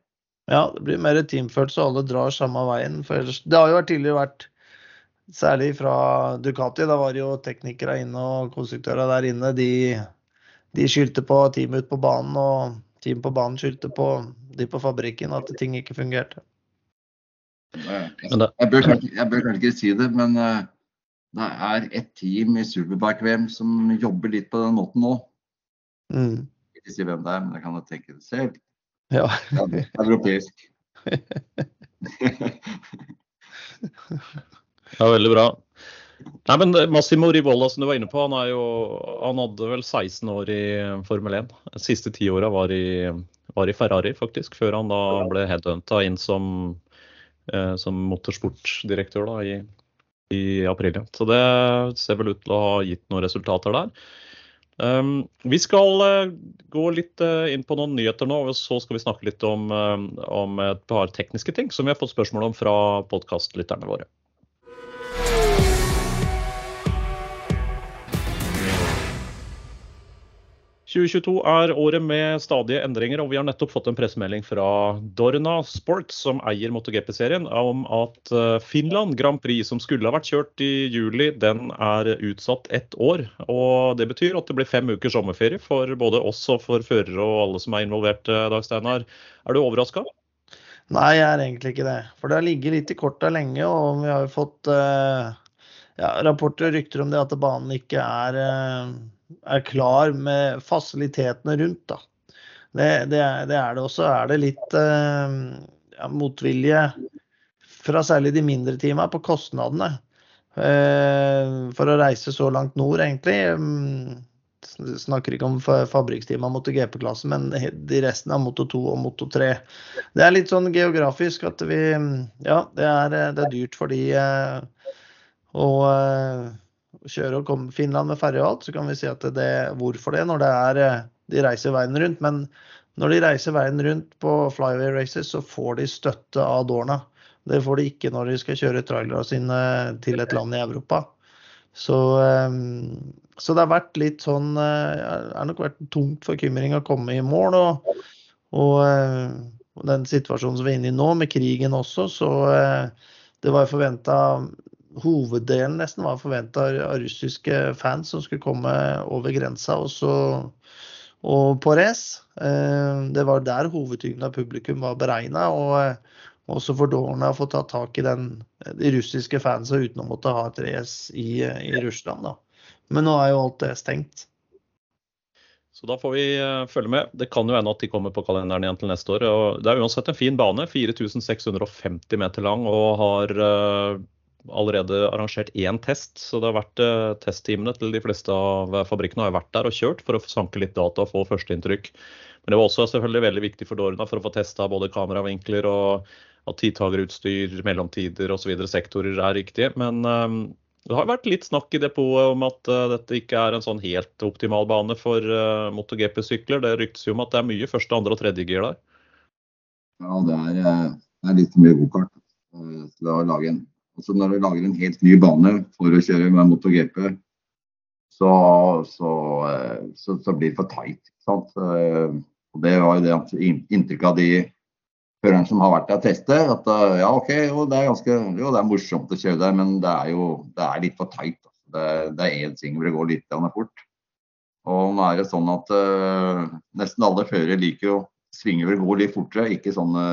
Ja, det blir mer teamfølelse, og alle drar samme veien. For det har jo tidligere vært Særlig fra Ducati. Da var det jo teknikere inne og konstruktører der inne. De, de skyldte på teamet ute på banen, og teamet på banen skyldte på de på fabrikken at ting ikke fungerte. Jeg bør, jeg bør kanskje ikke si det, men uh, det er et team i Superbike-VM som jobber litt på den måten nå. Mm. Ikke si hvem det er, men jeg kan jo tenke det selv. Ja. det er Europeisk. ja, veldig bra. Nei, men Massimo Rivola som du var inne på, han, jo, han hadde vel 16 år i Formel 1. De siste ti åra var, var, i Ferrari, faktisk, før han da ble headhunta inn som, eh, som motorsportdirektør da, i, i april. Så det ser vel ut til å ha gitt noen resultater der. Um, vi skal uh, gå litt uh, inn på noen nyheter nå, og så skal vi snakke litt om, um, om et par tekniske ting som vi har fått spørsmål om fra podkastlytterne våre. 2022 er året med stadige endringer, og vi har nettopp fått en pressemelding fra Dorna Sports, som eier MotoGP-serien, om at eh, Finland Grand Prix, som skulle ha vært kjørt i juli, den er utsatt ett år. Og Det betyr at det blir fem ukers sommerferie for både oss og for førere og alle som er involvert. Eh, Dag Steinar. Er du overraska? Nei, jeg er egentlig ikke det. For det har ligget litt i korta lenge, og vi har jo fått uh, ja, rapporter og rykter om det at banen ikke er er klar med fasilitetene rundt. Da. Det, det, er, det er det. også er det litt eh, ja, motvilje fra særlig de mindre teamene på kostnadene. Eh, for å reise så langt nord, egentlig. Mm, snakker ikke om fabrikksteama mot GP-klassen, men de resten av Moto 2 og Moto 3. Det er litt sånn geografisk at vi Ja, det er, det er dyrt for de. Eh, og kjøre og komme Finland med ferje og alt, så kan vi si at det, hvorfor det, når det er eh, de reiser veien rundt. Men når de reiser veien rundt på flyway races, så får de støtte av Dorna. Det får de ikke når de skal kjøre trailerne sine til et land i Europa. Så, eh, så det har vært litt sånn eh, Det har nok vært tungt for Kymring å komme i mål. Og, og den situasjonen som vi er inne i nå, med krigen også, så det var forventa hoveddelen nesten var forventa av russiske fans som skulle komme over grensa og, så, og på race. Eh, det var der hovedtyngden av publikum var beregna. Og eh, også for Dorna å få ta tak i den, de russiske fansa uten å måtte ha et race i, i Russland. Da. Men nå er jo alt det stengt. Så da får vi uh, følge med. Det kan jo hende at de kommer på kalenderen igjen til neste år. Det er uansett en fin bane. 4650 meter lang og har allerede arrangert én test. Så det har vært eh, testteamene til de fleste av fabrikkene har vært der og kjørt for å sanke litt data og få førsteinntrykk. Men det var også selvfølgelig veldig viktig for Dorna for å få testa både kameravinkler og at tidtagerutstyr, mellomtider osv. sektorer er riktige. Men um, det har vært litt snakk i depotet om at uh, dette ikke er en sånn helt optimal bane for uh, MotoGP-sykler. Det ryktes jo om at det er mye første, andre og tredje gir der. Ja, det er, det er litt mye gokart til å lage en Altså når du lager en helt ny bane for å kjøre med MotoGP, så, så, eh, så, så blir det for tight. Eh, og det var jo det inntrykket av de førerne som har vært der og testet. At eh, ja, OK, jo det, ganske, jo, det er morsomt å kjøre der, men det er jo det er litt for tight. Altså. Det, er én ting hvor det går litt fort. Og nå er det sånn at uh, nesten alle førere liker å svinge hvor det går litt fortere, ikke sånne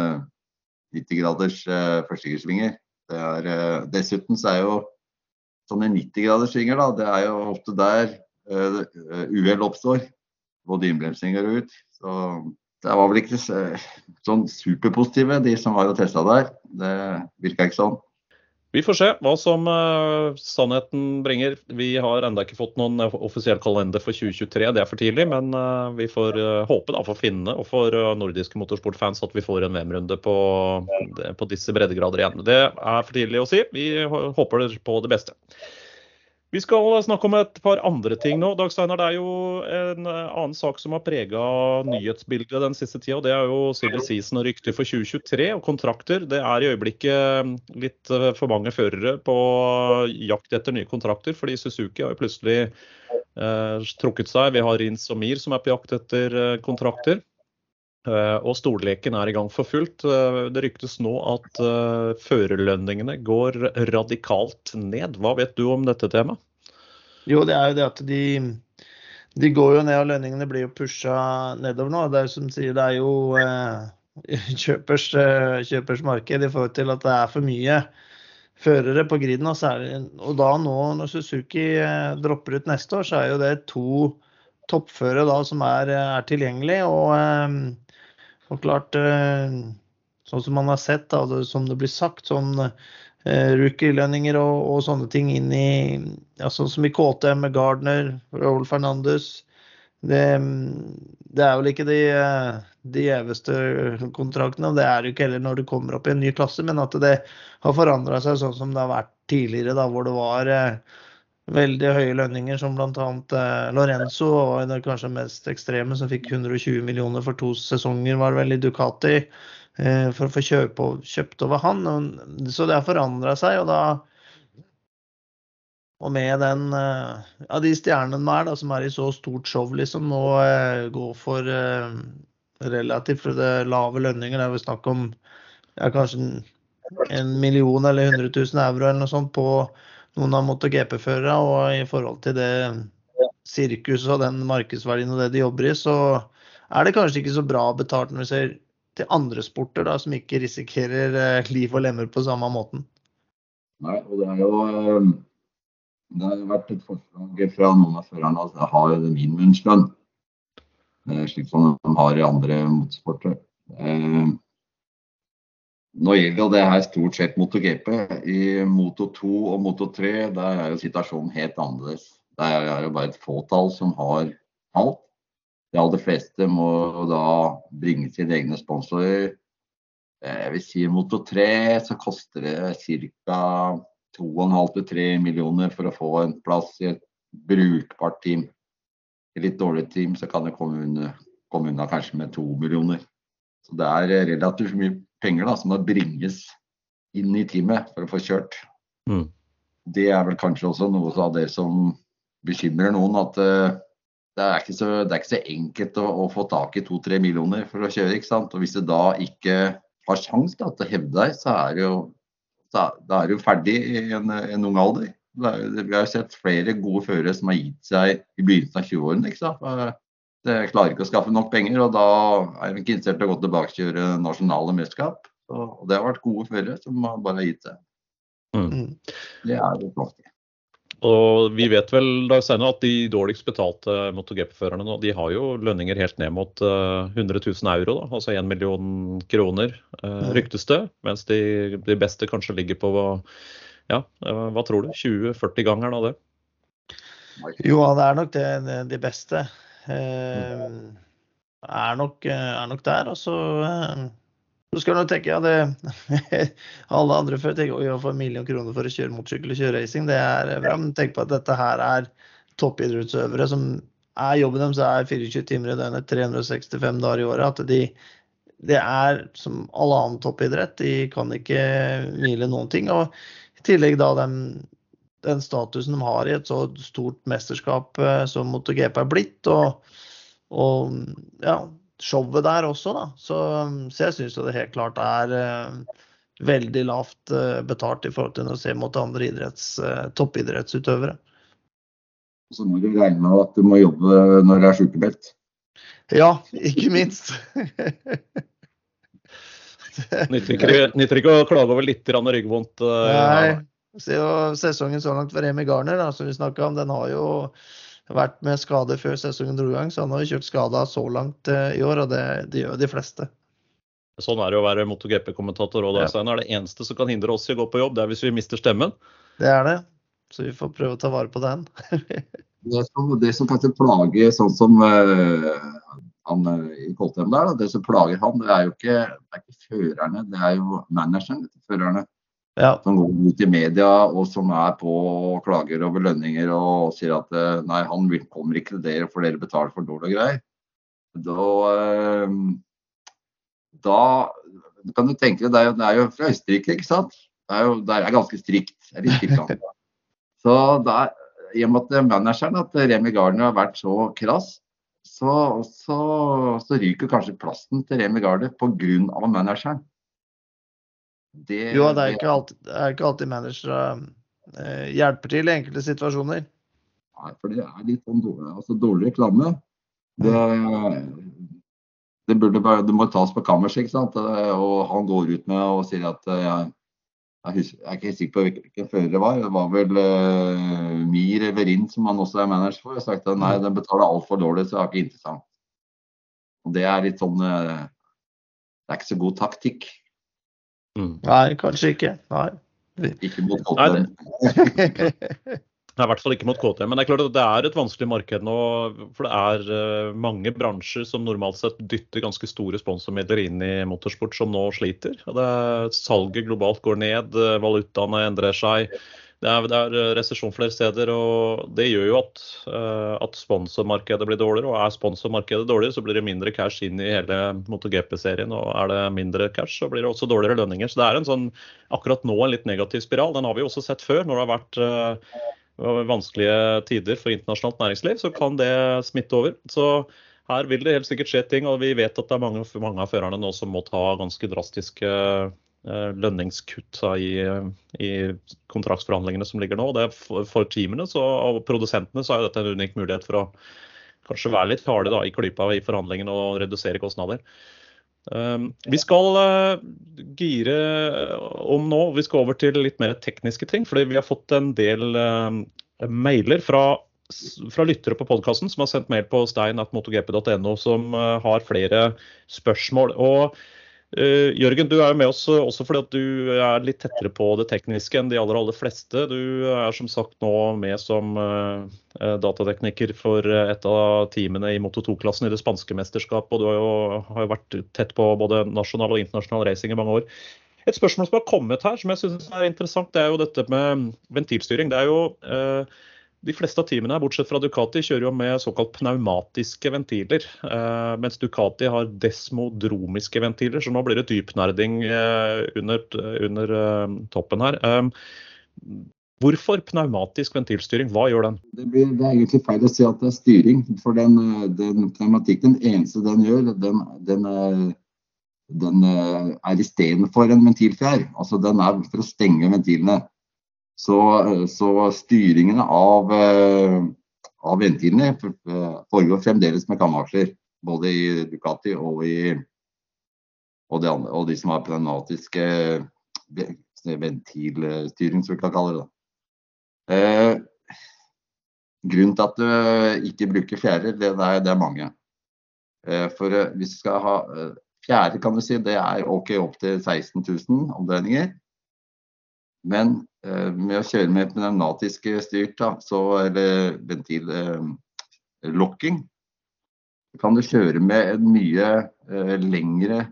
90 graders uh, førstegirsvinger. Er, eh, dessuten så er jo sånne 90-graderssvinger, da, det er jo ofte der uh, uhell oppstår. Både innbremsinger og ut. Så det var vel ikke sånn superpositive, de som var og testa der. Det virka ikke sånn. Vi får se hva som uh, sannheten bringer. Vi har ennå ikke fått noen offisiell kalender for 2023, det er for tidlig. Men uh, vi får uh, håpe da for finnene og for nordiske motorsportfans at vi får en VM-runde på, på, disse breddegrader igjen. Det er for tidlig å si. Vi håper på det beste. Vi skal snakke om et par andre ting nå. Dag Steinar, det er jo en annen sak som har prega nyhetsbildet den siste tida. Det er jo Silver Season og rykter for 2023 og kontrakter. Det er i øyeblikket litt eh, for mange førere på jakt etter nye kontrakter, fordi Suzuki har jo plutselig eh, trukket seg. Vi har Rins og Mir som er på jakt etter eh, kontrakter. Eh, og stolleken er i gang for fullt. Eh, det ryktes nå at uh, førerlønningene går radikalt ned. Hva vet du om dette temaet? Jo, det er jo det at de, de går jo ned, og lønningene blir jo pusha nedover nå. Det er jo som sier, det er jo kjøpers, kjøpers, marked i forhold til at det er for mye førere på griden. Og, særlig, og da nå når Suzuki dropper ut neste år, så er jo det to toppføre da som er, er tilgjengelig. og og klart, eh, sånn som man har sett, da, som det blir sagt, sånn eh, rookie-lønninger og, og, sånne ting inn i ja, Sånn som i KTM med Gardner, Raúl Fernandes. Det, det, er vel ikke de, de gjeveste kontraktene, og det er jo ikke heller når du kommer opp i en ny klasse, men at det har forandra seg sånn som det har vært tidligere, da, hvor det var eh, veldig høye lønninger, som bl.a. Eh, Lorenzo og det kanskje mest ekstreme, som fikk 120 millioner for to sesonger, var vel i Ducati eh, for å få kjøpe, kjøpt over han. Så det har forandra seg. og da og med den eh, ja, de stjernene er, da, som er i så stort show, liksom, nå eh, går for eh, relativt lave lønninger. Det er vel snakk om ja, kanskje en million eller 100 000 euro eller noe sånt på noen av MotoGP-førere. Og i forhold til det sirkuset og den markedsverdien og det de jobber i, så er det kanskje ikke så bra betalt når vi ser til andre sporter da, som ikke risikerer eh, liv og lemmer på samme måten. Nei, og det er jo eh, det har vært et forslag fra noen av førerne at jeg har minimumslønn, eh, slik som de har i andre motorsporter. Nå gjelder det her stort sett MotoGP. I Moto 2 og Moto 3 der er jo situasjonen helt annerledes. Der er det bare et fåtall som har alt. De aller fleste må da bringe sine egne sponsorer. Eh, jeg vil si Moto 3 så koster det ca. 2,5-3 millioner for å få en plass i et brukbart team. I litt dårlig team så kan det komme unna, kanskje med 2 millioner. Så det er relativt mye penger da, som må bringes inn i teamet for å få kjørt. Mm. Det er vel kanskje også noe av det som bekymrer noen. At uh, det, er så, det, er ikke så, enkelt å, å få tak i to-tre millioner for å kjøre. ikke sant? Og hvis du da ikke har sjanse til å hevde deg, så er du jo, er jo ferdig i en, en ung alder. Vi har jo sett flere gode førere som har gitt seg i begynnelsen av 20-årene. Sant? Det klarer ikke å skaffe nok penger, og da er de ikke interessert i å gå tilbake og kjøre nasjonale mesterskap. Og det har vært gode førere som bare har gitt seg. Mm. mm. Det er jo flott. Og vi vet vel Dag Steine, at de dårligst betalte MotoGP-førerne nå, de har jo lønninger helt ned mot 100 eh, 000 euro, da, altså 1 million kroner, uh, ryktes det. Mens de, de, beste kanskje ligger på ja, hva tror du, 20-40 ganger av det? Jo, det er nok det, de beste. Eh, er nok, er nok der. Og så, eh, så skal du tenke ja, alle andre før tenker å få en million kroner for å kjøre motorsykkel og kjøre racing, det er bra. Men tenk på at dette her er toppidrettsøvere som er jobben deres er 24 timer i døgnet, 365 dager i året. At de, det er som all annen toppidrett, de kan ikke hvile noen ting. Og i tillegg da den den statusen de har i et så stort mesterskap eh, som MotoGP er blitt. Og, og ja, showet der også, da. Så, så jeg syns det helt klart er uh, veldig lavt uh, betalt i forhold til å se mot andre idretts, uh, toppidrettsutøvere. Så må du regne med at du må jobbe når det er sykemeldt. Ja, ikke minst. nytter, ikke, nytter ikke å klage over litt ryggvondt. Nei, Se jo sesongen så langt for Remi Garner, da, som vi snakka om, den har jo vært med skade før sesongen dro i gang. Så han har jo kjørt skada så langt uh, i år, og det, det, gjør de fleste. Sånn er det å være MotoGP-kommentator òg. Ja. Det eneste som kan hindre oss i å gå på jobb, det er hvis vi mister stemmen. Det er det. Så vi får prøve å ta vare på den. det, som, det som kanskje plager sånn som uh, han eh, i Koltheim der, da, det som plager han, det er jo ikke, det er ikke førerne, det er jo manageren til førerne ja. som går ut i media og som er på og klager over lønninger og sier at eh, nei, han kommer ikke til dere for dere betaler for dårlig og greier. Da, eh, da kan du tenke deg, det er, jo fra Østerrike, ikke sant? Det er jo det er ganske strikt. Er litt Så der, i og med at manageren, at Remi Gardner har vært så krass, så, så, så, ryker kanskje plassen til Remi Garde pga. manageren. Det, jo, det er, ikke alltid, det er ikke alltid managere eh, hjelper til i enkelte situasjoner. Nei, for det er litt sånn dårlig, altså, dårlig reklame. Det, det, burde det må tas på kammerset, ikke sant. Og han går ut med og sier at eh, jeg, jeg, er ikke sikker på hvilken fører det var. Det var vel uh, Mir eller Rind som han også er manager for. Jeg har sagt at nei, den betaler altfor dårlig, så det er ikke interessant. Og det er litt sånn uh, Det er ikke så god taktikk. Mm. Nei, kanskje ikke. Nei. Ikke mot KTM. Nei, I hvert fall ikke mot KTM. Men det er klart at det er et vanskelig marked nå. For det er uh, mange bransjer som normalt sett dytter ganske store sponsormidler inn i motorsport, som nå sliter. Det er, salget globalt går ned, valutaene endrer seg. Det er, det er resesjon flere steder, og det gjør jo at, uh, at sponsormarkedet blir dårligere. Og er sponsormarkedet dårligere, så blir det mindre cash inn i hele MotoGP-serien. Og er det mindre cash, så blir det også dårligere lønninger. Så det er en sånn, akkurat nå en litt negativ spiral. Den har vi jo også sett før, når det har vært uh, vanskelige tider for internasjonalt næringsliv. Så kan det smitte over. Så her vil det helt sikkert skje ting, og vi vet at det er mange, mange av førerne nå som må ta ganske drastiske Eh, lønningskutt i, i, kontraktsforhandlingene som ligger nå. For, for teamene så, og produsentene så er dette en unik mulighet for å kanskje være litt farlig da, i klypa i forhandlingene og redusere kostnader. Um, vi skal uh, gire om nå. Vi skal over til litt mer tekniske ting. fordi vi har fått en del mailer fra, fra lyttere på podkasten som har sendt mail på stein.motogp.no som har flere spørsmål. og Uh, Jørgen, du er jo med oss eh, også fordi at du er litt tettere på det tekniske enn de aller, aller fleste. Du er som sagt nå med som uh, datatekniker for et av teamene i Moto 2-klassen i det spanske mesterskapet. Og du har jo, har jo, vært tett på både nasjonal og internasjonal racing i mange år. Et spørsmål som har kommet her, som jeg synes er interessant, det er jo dette med ventilstyring. Det er jo uh, de fleste av teamene, bortsett fra Ducati, kjører jo med såkalt pneumatiske ventiler. Eh, mens Ducati har desmodromiske ventiler, så nå blir det dypnerding eh, under, under eh, toppen her. Hvorfor pneumatisk ventilstyring? Hva gjør den? Det, blir, det, er egentlig feil å si at det er styring. For den, den pneumatikken, den eneste den gjør, den, den, den er istedenfor en ventilfjær. Altså den er for å stenge ventilene. Så, så styringene av, eh, av ventilene foregår fremdeles med kamaksjer. Både i Ducati og i og de, andre, og de som har pneumatiske ventilstyring, som vi kan kalle det. Eh, grunnen til at du ikke bruker fjærer, det, er, det er mange. Eh, for eh, hvis du skal ha eh, fjære, kan du si, det er OK opp til 16 000 omdreininger. Men eh, med å kjøre med pneumatisk styrt, da, så, eller ventillokking, eh, kan du kjøre med en mye eh, lengre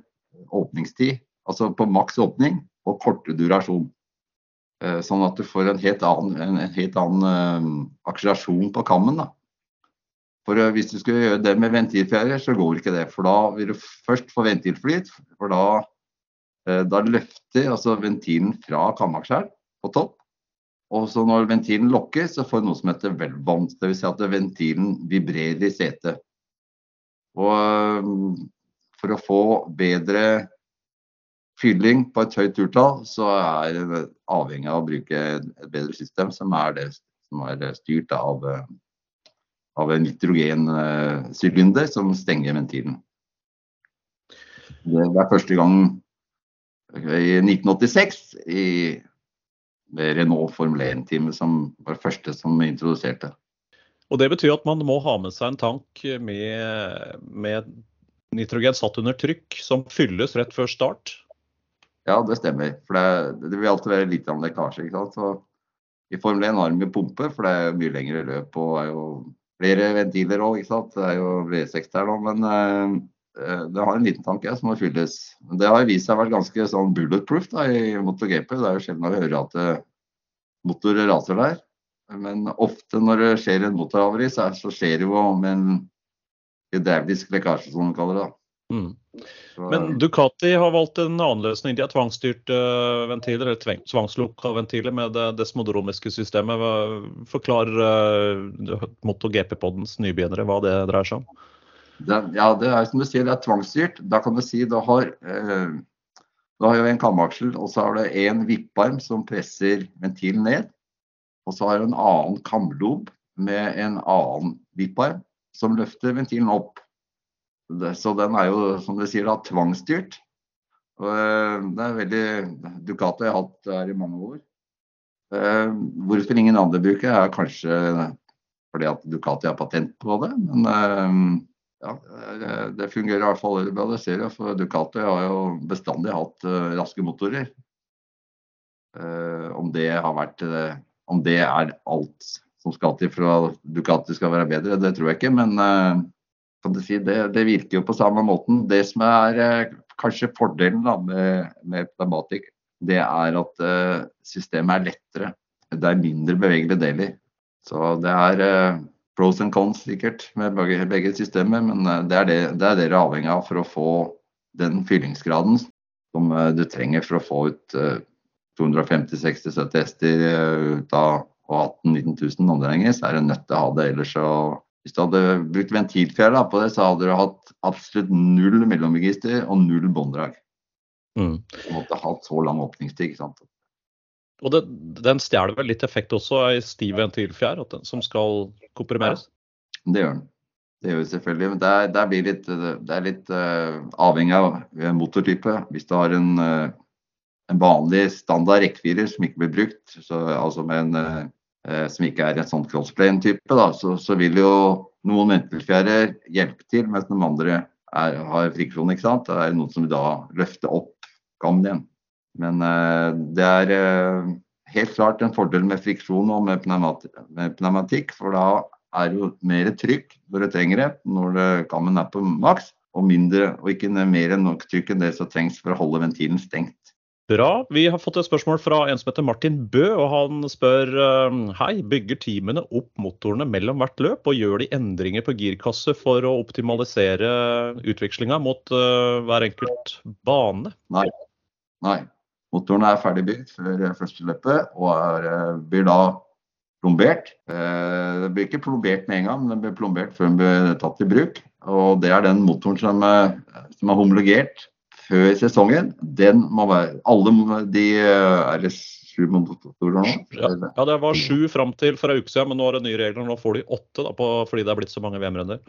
åpningstid. Altså på maks åpning og kortere durasjon. Sånn at du får en helt annen, en, helt annen akselerasjon på kammen. da. For Hvis du skulle gjøre det med ventilfjærer, så går ikke det. For da vil du først få ventilflyt. For da da løfter altså ventilen fra kamaksjeren på topp. Og så når ventilen lokker, så får du noe som heter velbånd. Dvs. Si at ventilen vibrerer i setet. Og eh, for å få bedre fylling på et høyt turtall, så er det avhengig av å bruke et bedre system, som er, det, som er styrt av, av en nitrogensylinder som stenger ventilen. Det er første gang i 1986 i Renault Formel 1-teamet som var det første som introduserte. Og Det betyr at man må ha med seg en tank med, med nitrogen satt under trykk, som fylles rett før start? Ja, det stemmer. For det, det vil alltid være litt av en lekkasje. ikke sant? Så I Formel 1 har de pumpe, for det er jo mye lengre løp og er jo flere ventiler òg. Det er jo V6 der nå. Men Eh, det har en liten tank ja, som må fylles. Det har vist seg å være ganske sånn bulletproof da, i MotoGP. Det er jo sjelden å høre at eh, motorer raser der. Men ofte når det skjer en motorhavari, så, så, skjer det jo med en hydraulisk lekkasje, som de kaller det. Mm. Men Ducati har valgt en annen løsning. De har tvangsstyrte ventiler, eller tvangslukka ventiler med det desmodromiske systemet. Forklar uh, MotoGP-poddens nybegynnere hva det dreier seg om. Det, ja, det er som du sier, det er tvangsstyrt. Da kan du si du har eh, du har jo en kamaksel, og så har du en vipparm som presser ventilen ned. Og så har du en annen kamlob med en annen vipparm som løfter ventilen opp. Så den er jo, som du sier, da, tvangsstyrt. Og eh, det er veldig Ducati har hatt her i mange år. Eh, hvorfor ingen andre bruker er kanskje fordi at Ducati har patent på det. Men eh, ja, det fungerer i hvert fall bra. Det ser jeg, for Ducati har jo bestandig hatt raske motorer. Om det har vært Om det er alt som skal til for at Ducati skal være bedre, det tror jeg ikke. Men si, det, det, virker jo på samme måten. Det som er eh, kanskje fordelen da, med, med Pneumatic, det er at eh, systemet er lettere. Det er mindre bevegelige deler. Så det er eh, pros and cons sikkert med begge, begge systemer, men eh, det er det, det er dere avhengig av for å få den fyllingsgraden som eh, du trenger for å få ut 250-60-70 hester ut av 18 000-19 000 omdreininger, så er du nødt til å ha det. Ellers så hvis du hadde brukt ventilfjæra på det, så hadde du hatt absolutt null mellomregister og null bånddrag. Mm. Du måtte hatt så lang åpningstid. ikke sant? Og det, den stjeler vel litt effekt også, ei stiv ventilfjær som skal komprimeres? Ja, det gjør den. Det gjør vi selvfølgelig. Men det er, det blir litt, det er litt uh, avhengig av motortype. Hvis du har en, uh, en vanlig standard rekkefirer som ikke blir brukt, så, altså en uh, som ikke er en sånn crossplane-type, så, så, vil jo noen ventilfjærer hjelpe til, mens de andre er, har friksjon. ikke sant? Det er noen som da løfter opp gammen igjen. Men uh, det er uh, helt klart en fordel med friksjon og med, pneumatikk, for da er det jo mer trykk når du trenger det, når kammen er på maks, og mindre, og ikke mer enn nok trykk enn det som trengs for å holde ventilen stengt. Bra. Vi har fått et spørsmål fra en som heter Martin Bø. og Han spør eh, hei, bygger teamene opp motorene mellom hvert løp og gjør de endringer på girkasse for å optimalisere utvekslinga mot uh, hver enkelt bane? Nei. Nei. Motorene er ferdig bygd før første løpet og er, eh, blir da plombert. Det blir ikke plombert med en gang, men det blir plombert før den blir tatt i bruk. Og det er den motoren som, som er homologert før sesongen, den må være Alle de Er det sju motorer nå? Ja, ja, det var sju fram til for en uke siden, men nå er det nye regler. Nå får de åtte da, på, fordi det er blitt så mange VM-renner.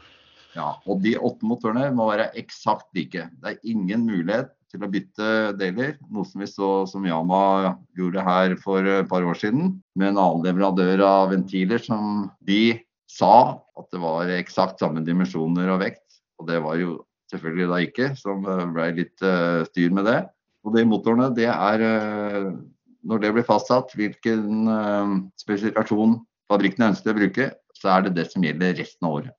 Ja, og de åtte motorene må være eksakt like. Det er ingen mulighet til å bytte deler. Noe som vi så som Yama gjorde her for et par år siden, med en annen leverandør av ventiler som de sa at det var eksakt samme dimensjoner og vekt. Og det var jo selvfølgelig da ikke, som eh, ble litt uh, styr med det. Og de motorene, det er uh, Når det blir fastsatt hvilken uh, spesifikasjon fabrikkene ønsker å bruke, så er det det som gjelder resten av året.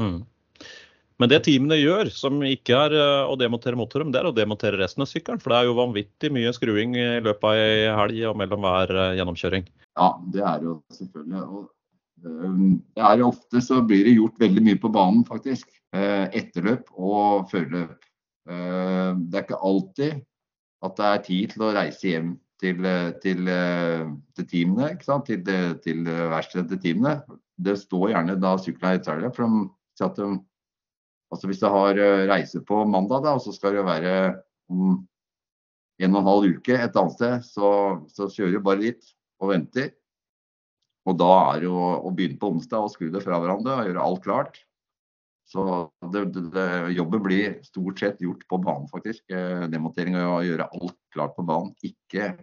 Mm. Men det teamene gjør, som ikke er å demontere motoren, det er å demontere resten av sykkelen. For det er jo vanvittig mye skruing i løpet av ei helg og mellom hver gjennomkjøring. Ja, det er jo selvfølgelig. Og det er jo ofte så blir det gjort veldig mye på banen, faktisk. Eh, etterløp og førerløp. Eh, det er ikke alltid at det er tid til å reise hjem til, til, til teamene, til, til verkstedet til teamene. Det står gjerne da syklene i Italia. For de, de, altså hvis du har eh, reise på mandag, da, og så skal du være om en og en halv uke et annet sted, så, så kjører du bare dit og venter. Og da er det jo å begynne på onsdag og skru det fra hverandre og gjøre alt klart. Så det, det, jobben blir stort sett gjort på banen, faktisk. Eh, demontering og å gjøre alt klart på banen, ikke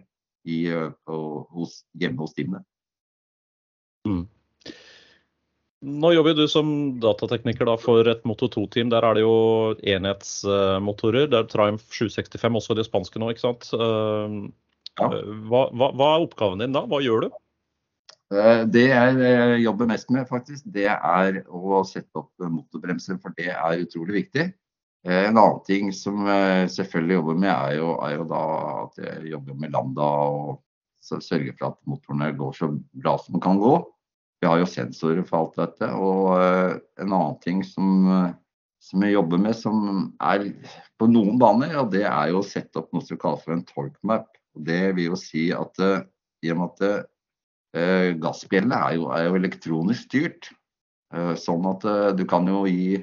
i, eh, på, hos, hjemme hos teamene. Mm. Nå jobber du som datatekniker for et Moto 2-team. Der er det jo enhetsmotorer. Det er Triumph 765, også det spanske nå, ikke sant. Eh, ja. Hva, hva, hva, er oppgaven din da? Hva gjør du? Eh, det jeg eh, jobber mest med, faktisk, det er å sette opp motorbremser, for det er utrolig viktig. En annen ting som jeg selvfølgelig jobber med, er jo, er jo da at jeg jobber med Lambda og sørger for at motorene går så bra som de kan gå. Vi har jo sensorer for alt dette. Og en annen ting som, som jeg jobber med, som er på noen baner, og det er jo å sette opp noe som kalles for en torque map. Det vil jo si at i og med at Eh, gassbjellene er er jo, elektronisk styrt. Eh, sånn at eh, du kan jo gi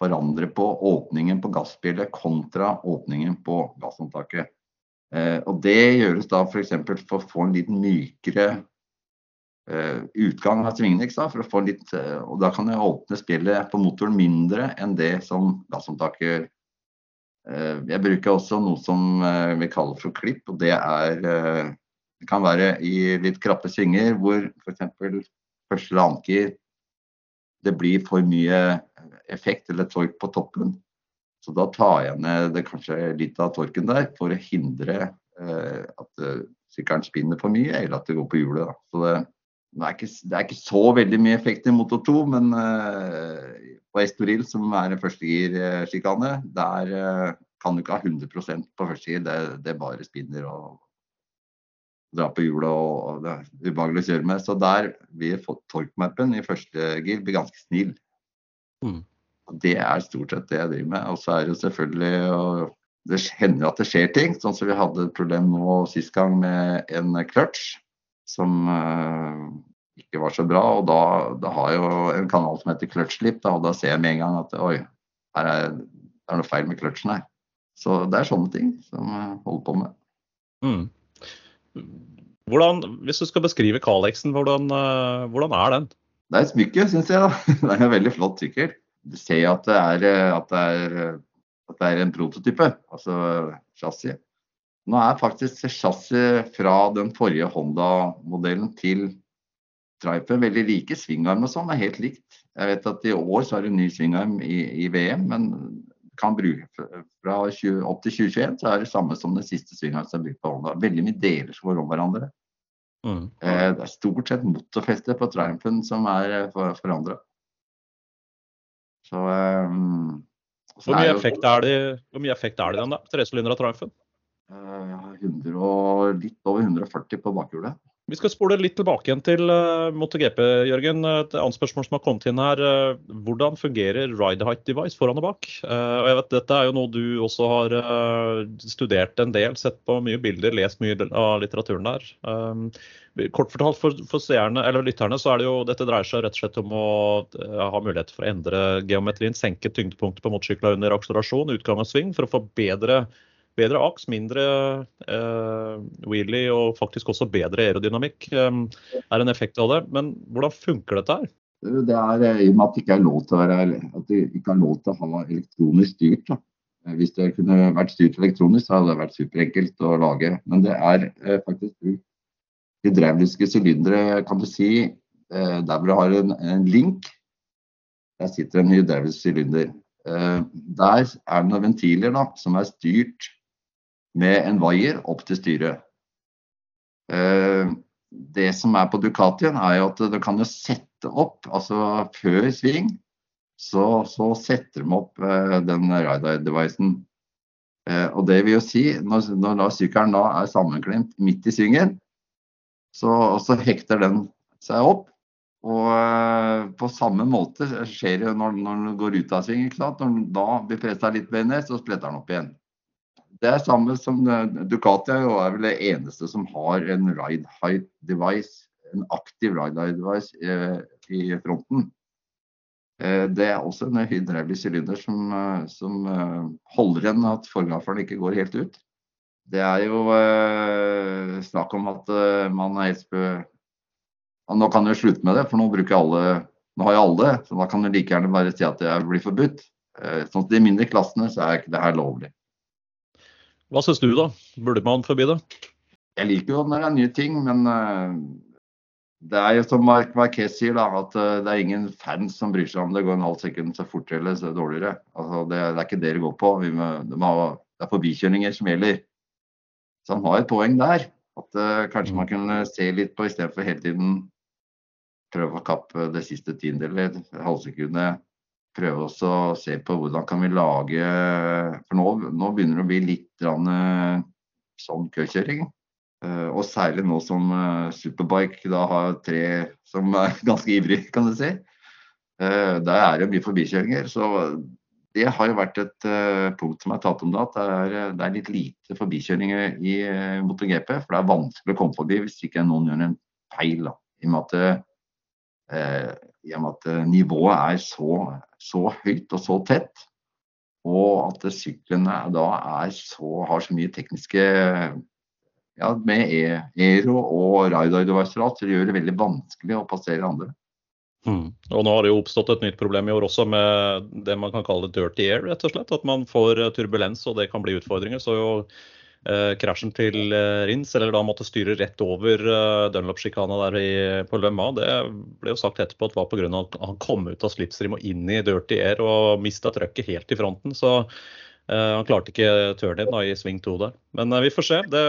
forandre på åpningen på gassbjellet kontra åpningen på gasshåndtaket. Eh, og det gjøres da f.eks. For, for å få en litt mykere eh, utgang av svingene. For å få litt, eh, og da kan jeg åpne spillet på motoren mindre enn det som gassomtaket gjør. Eh, jeg bruker også noe som eh, vi kaller for klipp, og det er det kan være i litt krappe svinger hvor f.eks. første eller annet gir det blir for mye effekt eller tork på toppen. Så da tar jeg ned det kanskje litt av torken der for å hindre eh, at sykkelen spinner for mye, eller at det går på hjulet. Da. Så det, det, er ikke, det, er ikke, så veldig mye effekt i motor 2, men uh, på Estoril, som er en førstegir-sjikane, der uh, kan du ikke ha 100% på førstegir. Det, det bare spinner og dra på hjulet og det er ubehagelig å kjøre med. Så der vil torkmappen i første gir bli ganske snill. Mm. Det er stort sett det jeg driver med. Og så er det selvfølgelig og Det hender at det skjer ting, sånn som vi hadde et problem nå sist gang med en clutch som uh, ikke var så bra. Og da, da har jeg jo en kanal som heter Clutchlip, og da ser jeg med en gang at oi, her er det er noe feil med clutchen her. Så det er sånne ting som jeg holder på med. Mm. Hvordan, hvis du skal beskrive Calexen, hvordan, uh, hvordan er den? Det er et smykke, syns jeg. da. Det er en veldig flott sykkel. Du ser at det er, eh, at det er, at det er en prototype, altså chassis. Nå er faktisk chassiset fra den forrige Honda-modellen til Tripe veldig like. Svingarm og sånn er helt likt. Jeg vet at i år så er det ny svingarm i, i VM, men kan bruke fra 20, opp til 2021, så er det samme som den siste svingarm som er brukt på Honda. Veldig mye deler som går om hverandre. Mm. Eh, det er stort sett motorfeste på Triumphen som er eh, for, forandra. Så, um, hvor, mye effekt er det, hvor mye effekt er det den, da? Tresylindere Triumphen? Uh, 100 og, litt over 140 på bakhjulet. Vi skal spole litt tilbake igjen til uh, MotoGP, Jørgen. Et annet spørsmål som har kommet inn her. Hvordan fungerer ride height device foran og bak? Og jeg vet Dette er jo noe du også har studert en del, sett på mye bilder, lest mye av litteraturen der. kort fortalt for, for seerne, lytterne så er det jo, dette dreier seg rett og slett om å ha mulighet for å endre geometrien, senke tyngdepunktet på motorsykla under akselerasjon, utgang og sving, for å få bedre bedre aks, mindre eh, wheelie og faktisk også bedre aerodynamikk eh, er en effekt av det. Men hvordan funker dette her? Det er eh, i og med at det ikke er lov til å, være, at det ikke er lov til å ha elektronisk styrt. Da. Eh, hvis det kunne vært styrt elektronisk, så hadde det vært superenkelt å lage. Men det er eh, faktisk hydrauliske sylindere, kan du si. Eh, der hvor du har en, en, link, der sitter en hydraulisk sylinder. Eh, der er det noen ventiler da, som er styrt med en vaier opp til styret. Eh, det som er på Ducatien, er at du kan sette opp, altså før sving, så, så setter de opp eh, den radar-devicen. Eh, og det vil jo si, når, når sykkelen da er sammenklemt midt i svingen, så, så hekter den seg opp. Og på samme måte skjer det når, når den går ut av sving. Når den da blir pressa litt mer ned, så spretter den opp igjen. Det er samme som eh, Ducati er, vel det eneste som har en ride height device, en aktiv ride height device eh, i fronten. Eh, det er også en hydraulisk sylinder som, som holder igjen at forgaffelen ikke går helt ut. Det er jo snakk om at man helt spø... Nå kan jeg slutte med det, for nå bruker alle Nå har jeg alle så da kan du like gjerne bare si at det blir forbudt. Sånn at de mindre klassene så er ikke det her lovlig. Hva syns du, da? Burde man forby det? Jeg liker jo når det er nye ting, men uh, det er jo som Mark Marquez sier, da, at uh, det er ingen fans som bryr seg om det går en halv sekund så fortere eller så dårligere. Altså, det, det, er ikke det det går på. Må, det, må, det, er forbikjøringer som gjelder. Så han har et poeng der. At uh, kanskje man kunne se litt på istedenfor hele tiden prøve å kappe det siste tiendedelet, halvsekundet prøve å se på hvordan kan vi lage For nå, nå begynner det å bli litt rann, sånn køkjøring. Eh, og særlig nå som eh, Superbike da har tre som er ganske ivrige, kan du si. Der er det mye forbikjøringer. Så det har jo vært et punkt som er tatt om det, at det er, det er litt lite forbikjøringer i MotoGP. For det er vanskelig å komme forbi hvis ikke noen gjør en feil. Da. I og med at i og med at nivået er så, så høyt og så tett. Og at syklene da så, har så mye tekniske ja, med Aero og Raidar-device så det gjør det veldig vanskelig å passere andre. Mm. Og nå har det jo oppstått et nytt problem i år også med det man kan kalle dirty air, rett og slett. At man får turbulens og det kan bli utfordringer. Så jo eh, krasjen til eh, Rins, eller da måtte styre rett over eh, Dunlop-sjikana der i, på Lømma. Det ble jo sagt etterpå at det var pga. at han kom ut av slipstream og inn i dirty air og mista trøkket helt i fronten. Så Eh, han klarte ikke turnen i sving 2 der. Men vi får se. Det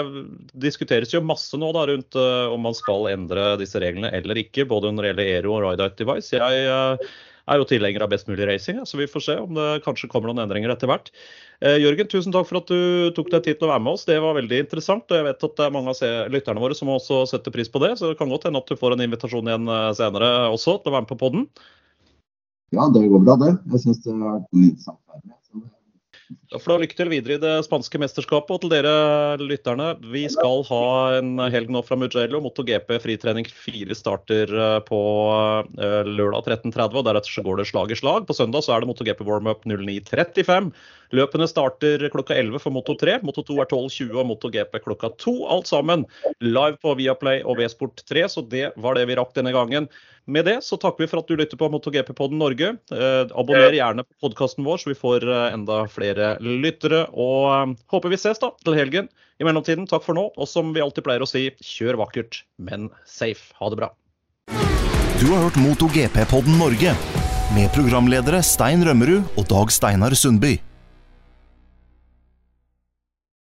diskuteres jo masse nå da, rundt om man skal endre disse reglene eller ikke. Både når det gjelder Aero og Ride Out Device. Jeg er jo tilhenger av best mulig racing, så vi får se om det kanskje kommer noen endringer etter hvert. Jørgen, tusen takk for at du tok deg tid til å være med oss. Det var veldig interessant. og Jeg vet at det er mange av lytterne våre som også setter pris på det. Så det kan godt hende at du får en invitasjon igjen senere også til å være med på poden. Ja, det går bra, det. Jeg syns det har vært interessant. Da får du lykke til videre i det spanske mesterskapet. Og til dere lytterne, vi skal ha en helg nå fra Mugello. MotoGP fritrening 4 starter eh, på eh, lørdag 13.30, og deretter så går det slag i slag. På søndag så er det MotoGP warm-up 09.35. Løpene starter klokka 11 for Moto 3, Moto 2 er 12.20 og MotoGP klokka 2. Alt sammen live på Viaplay og V-Sport 3, så det var det vi rakk denne gangen. Med det så takker vi for at du lytter på MotoGP-podden Norge. Eh, abonner gjerne på podkasten vår, så vi får eh, enda flere lyttere. Og eh, håper vi ses da til helgen. I mellomtiden, takk for nå. Og som vi alltid pleier å si, kjør vakkert, men safe. Ha det bra. Du har hørt MotoGP-podden Norge med programledere Stein Rømmerud og Dag Steinar Sundby.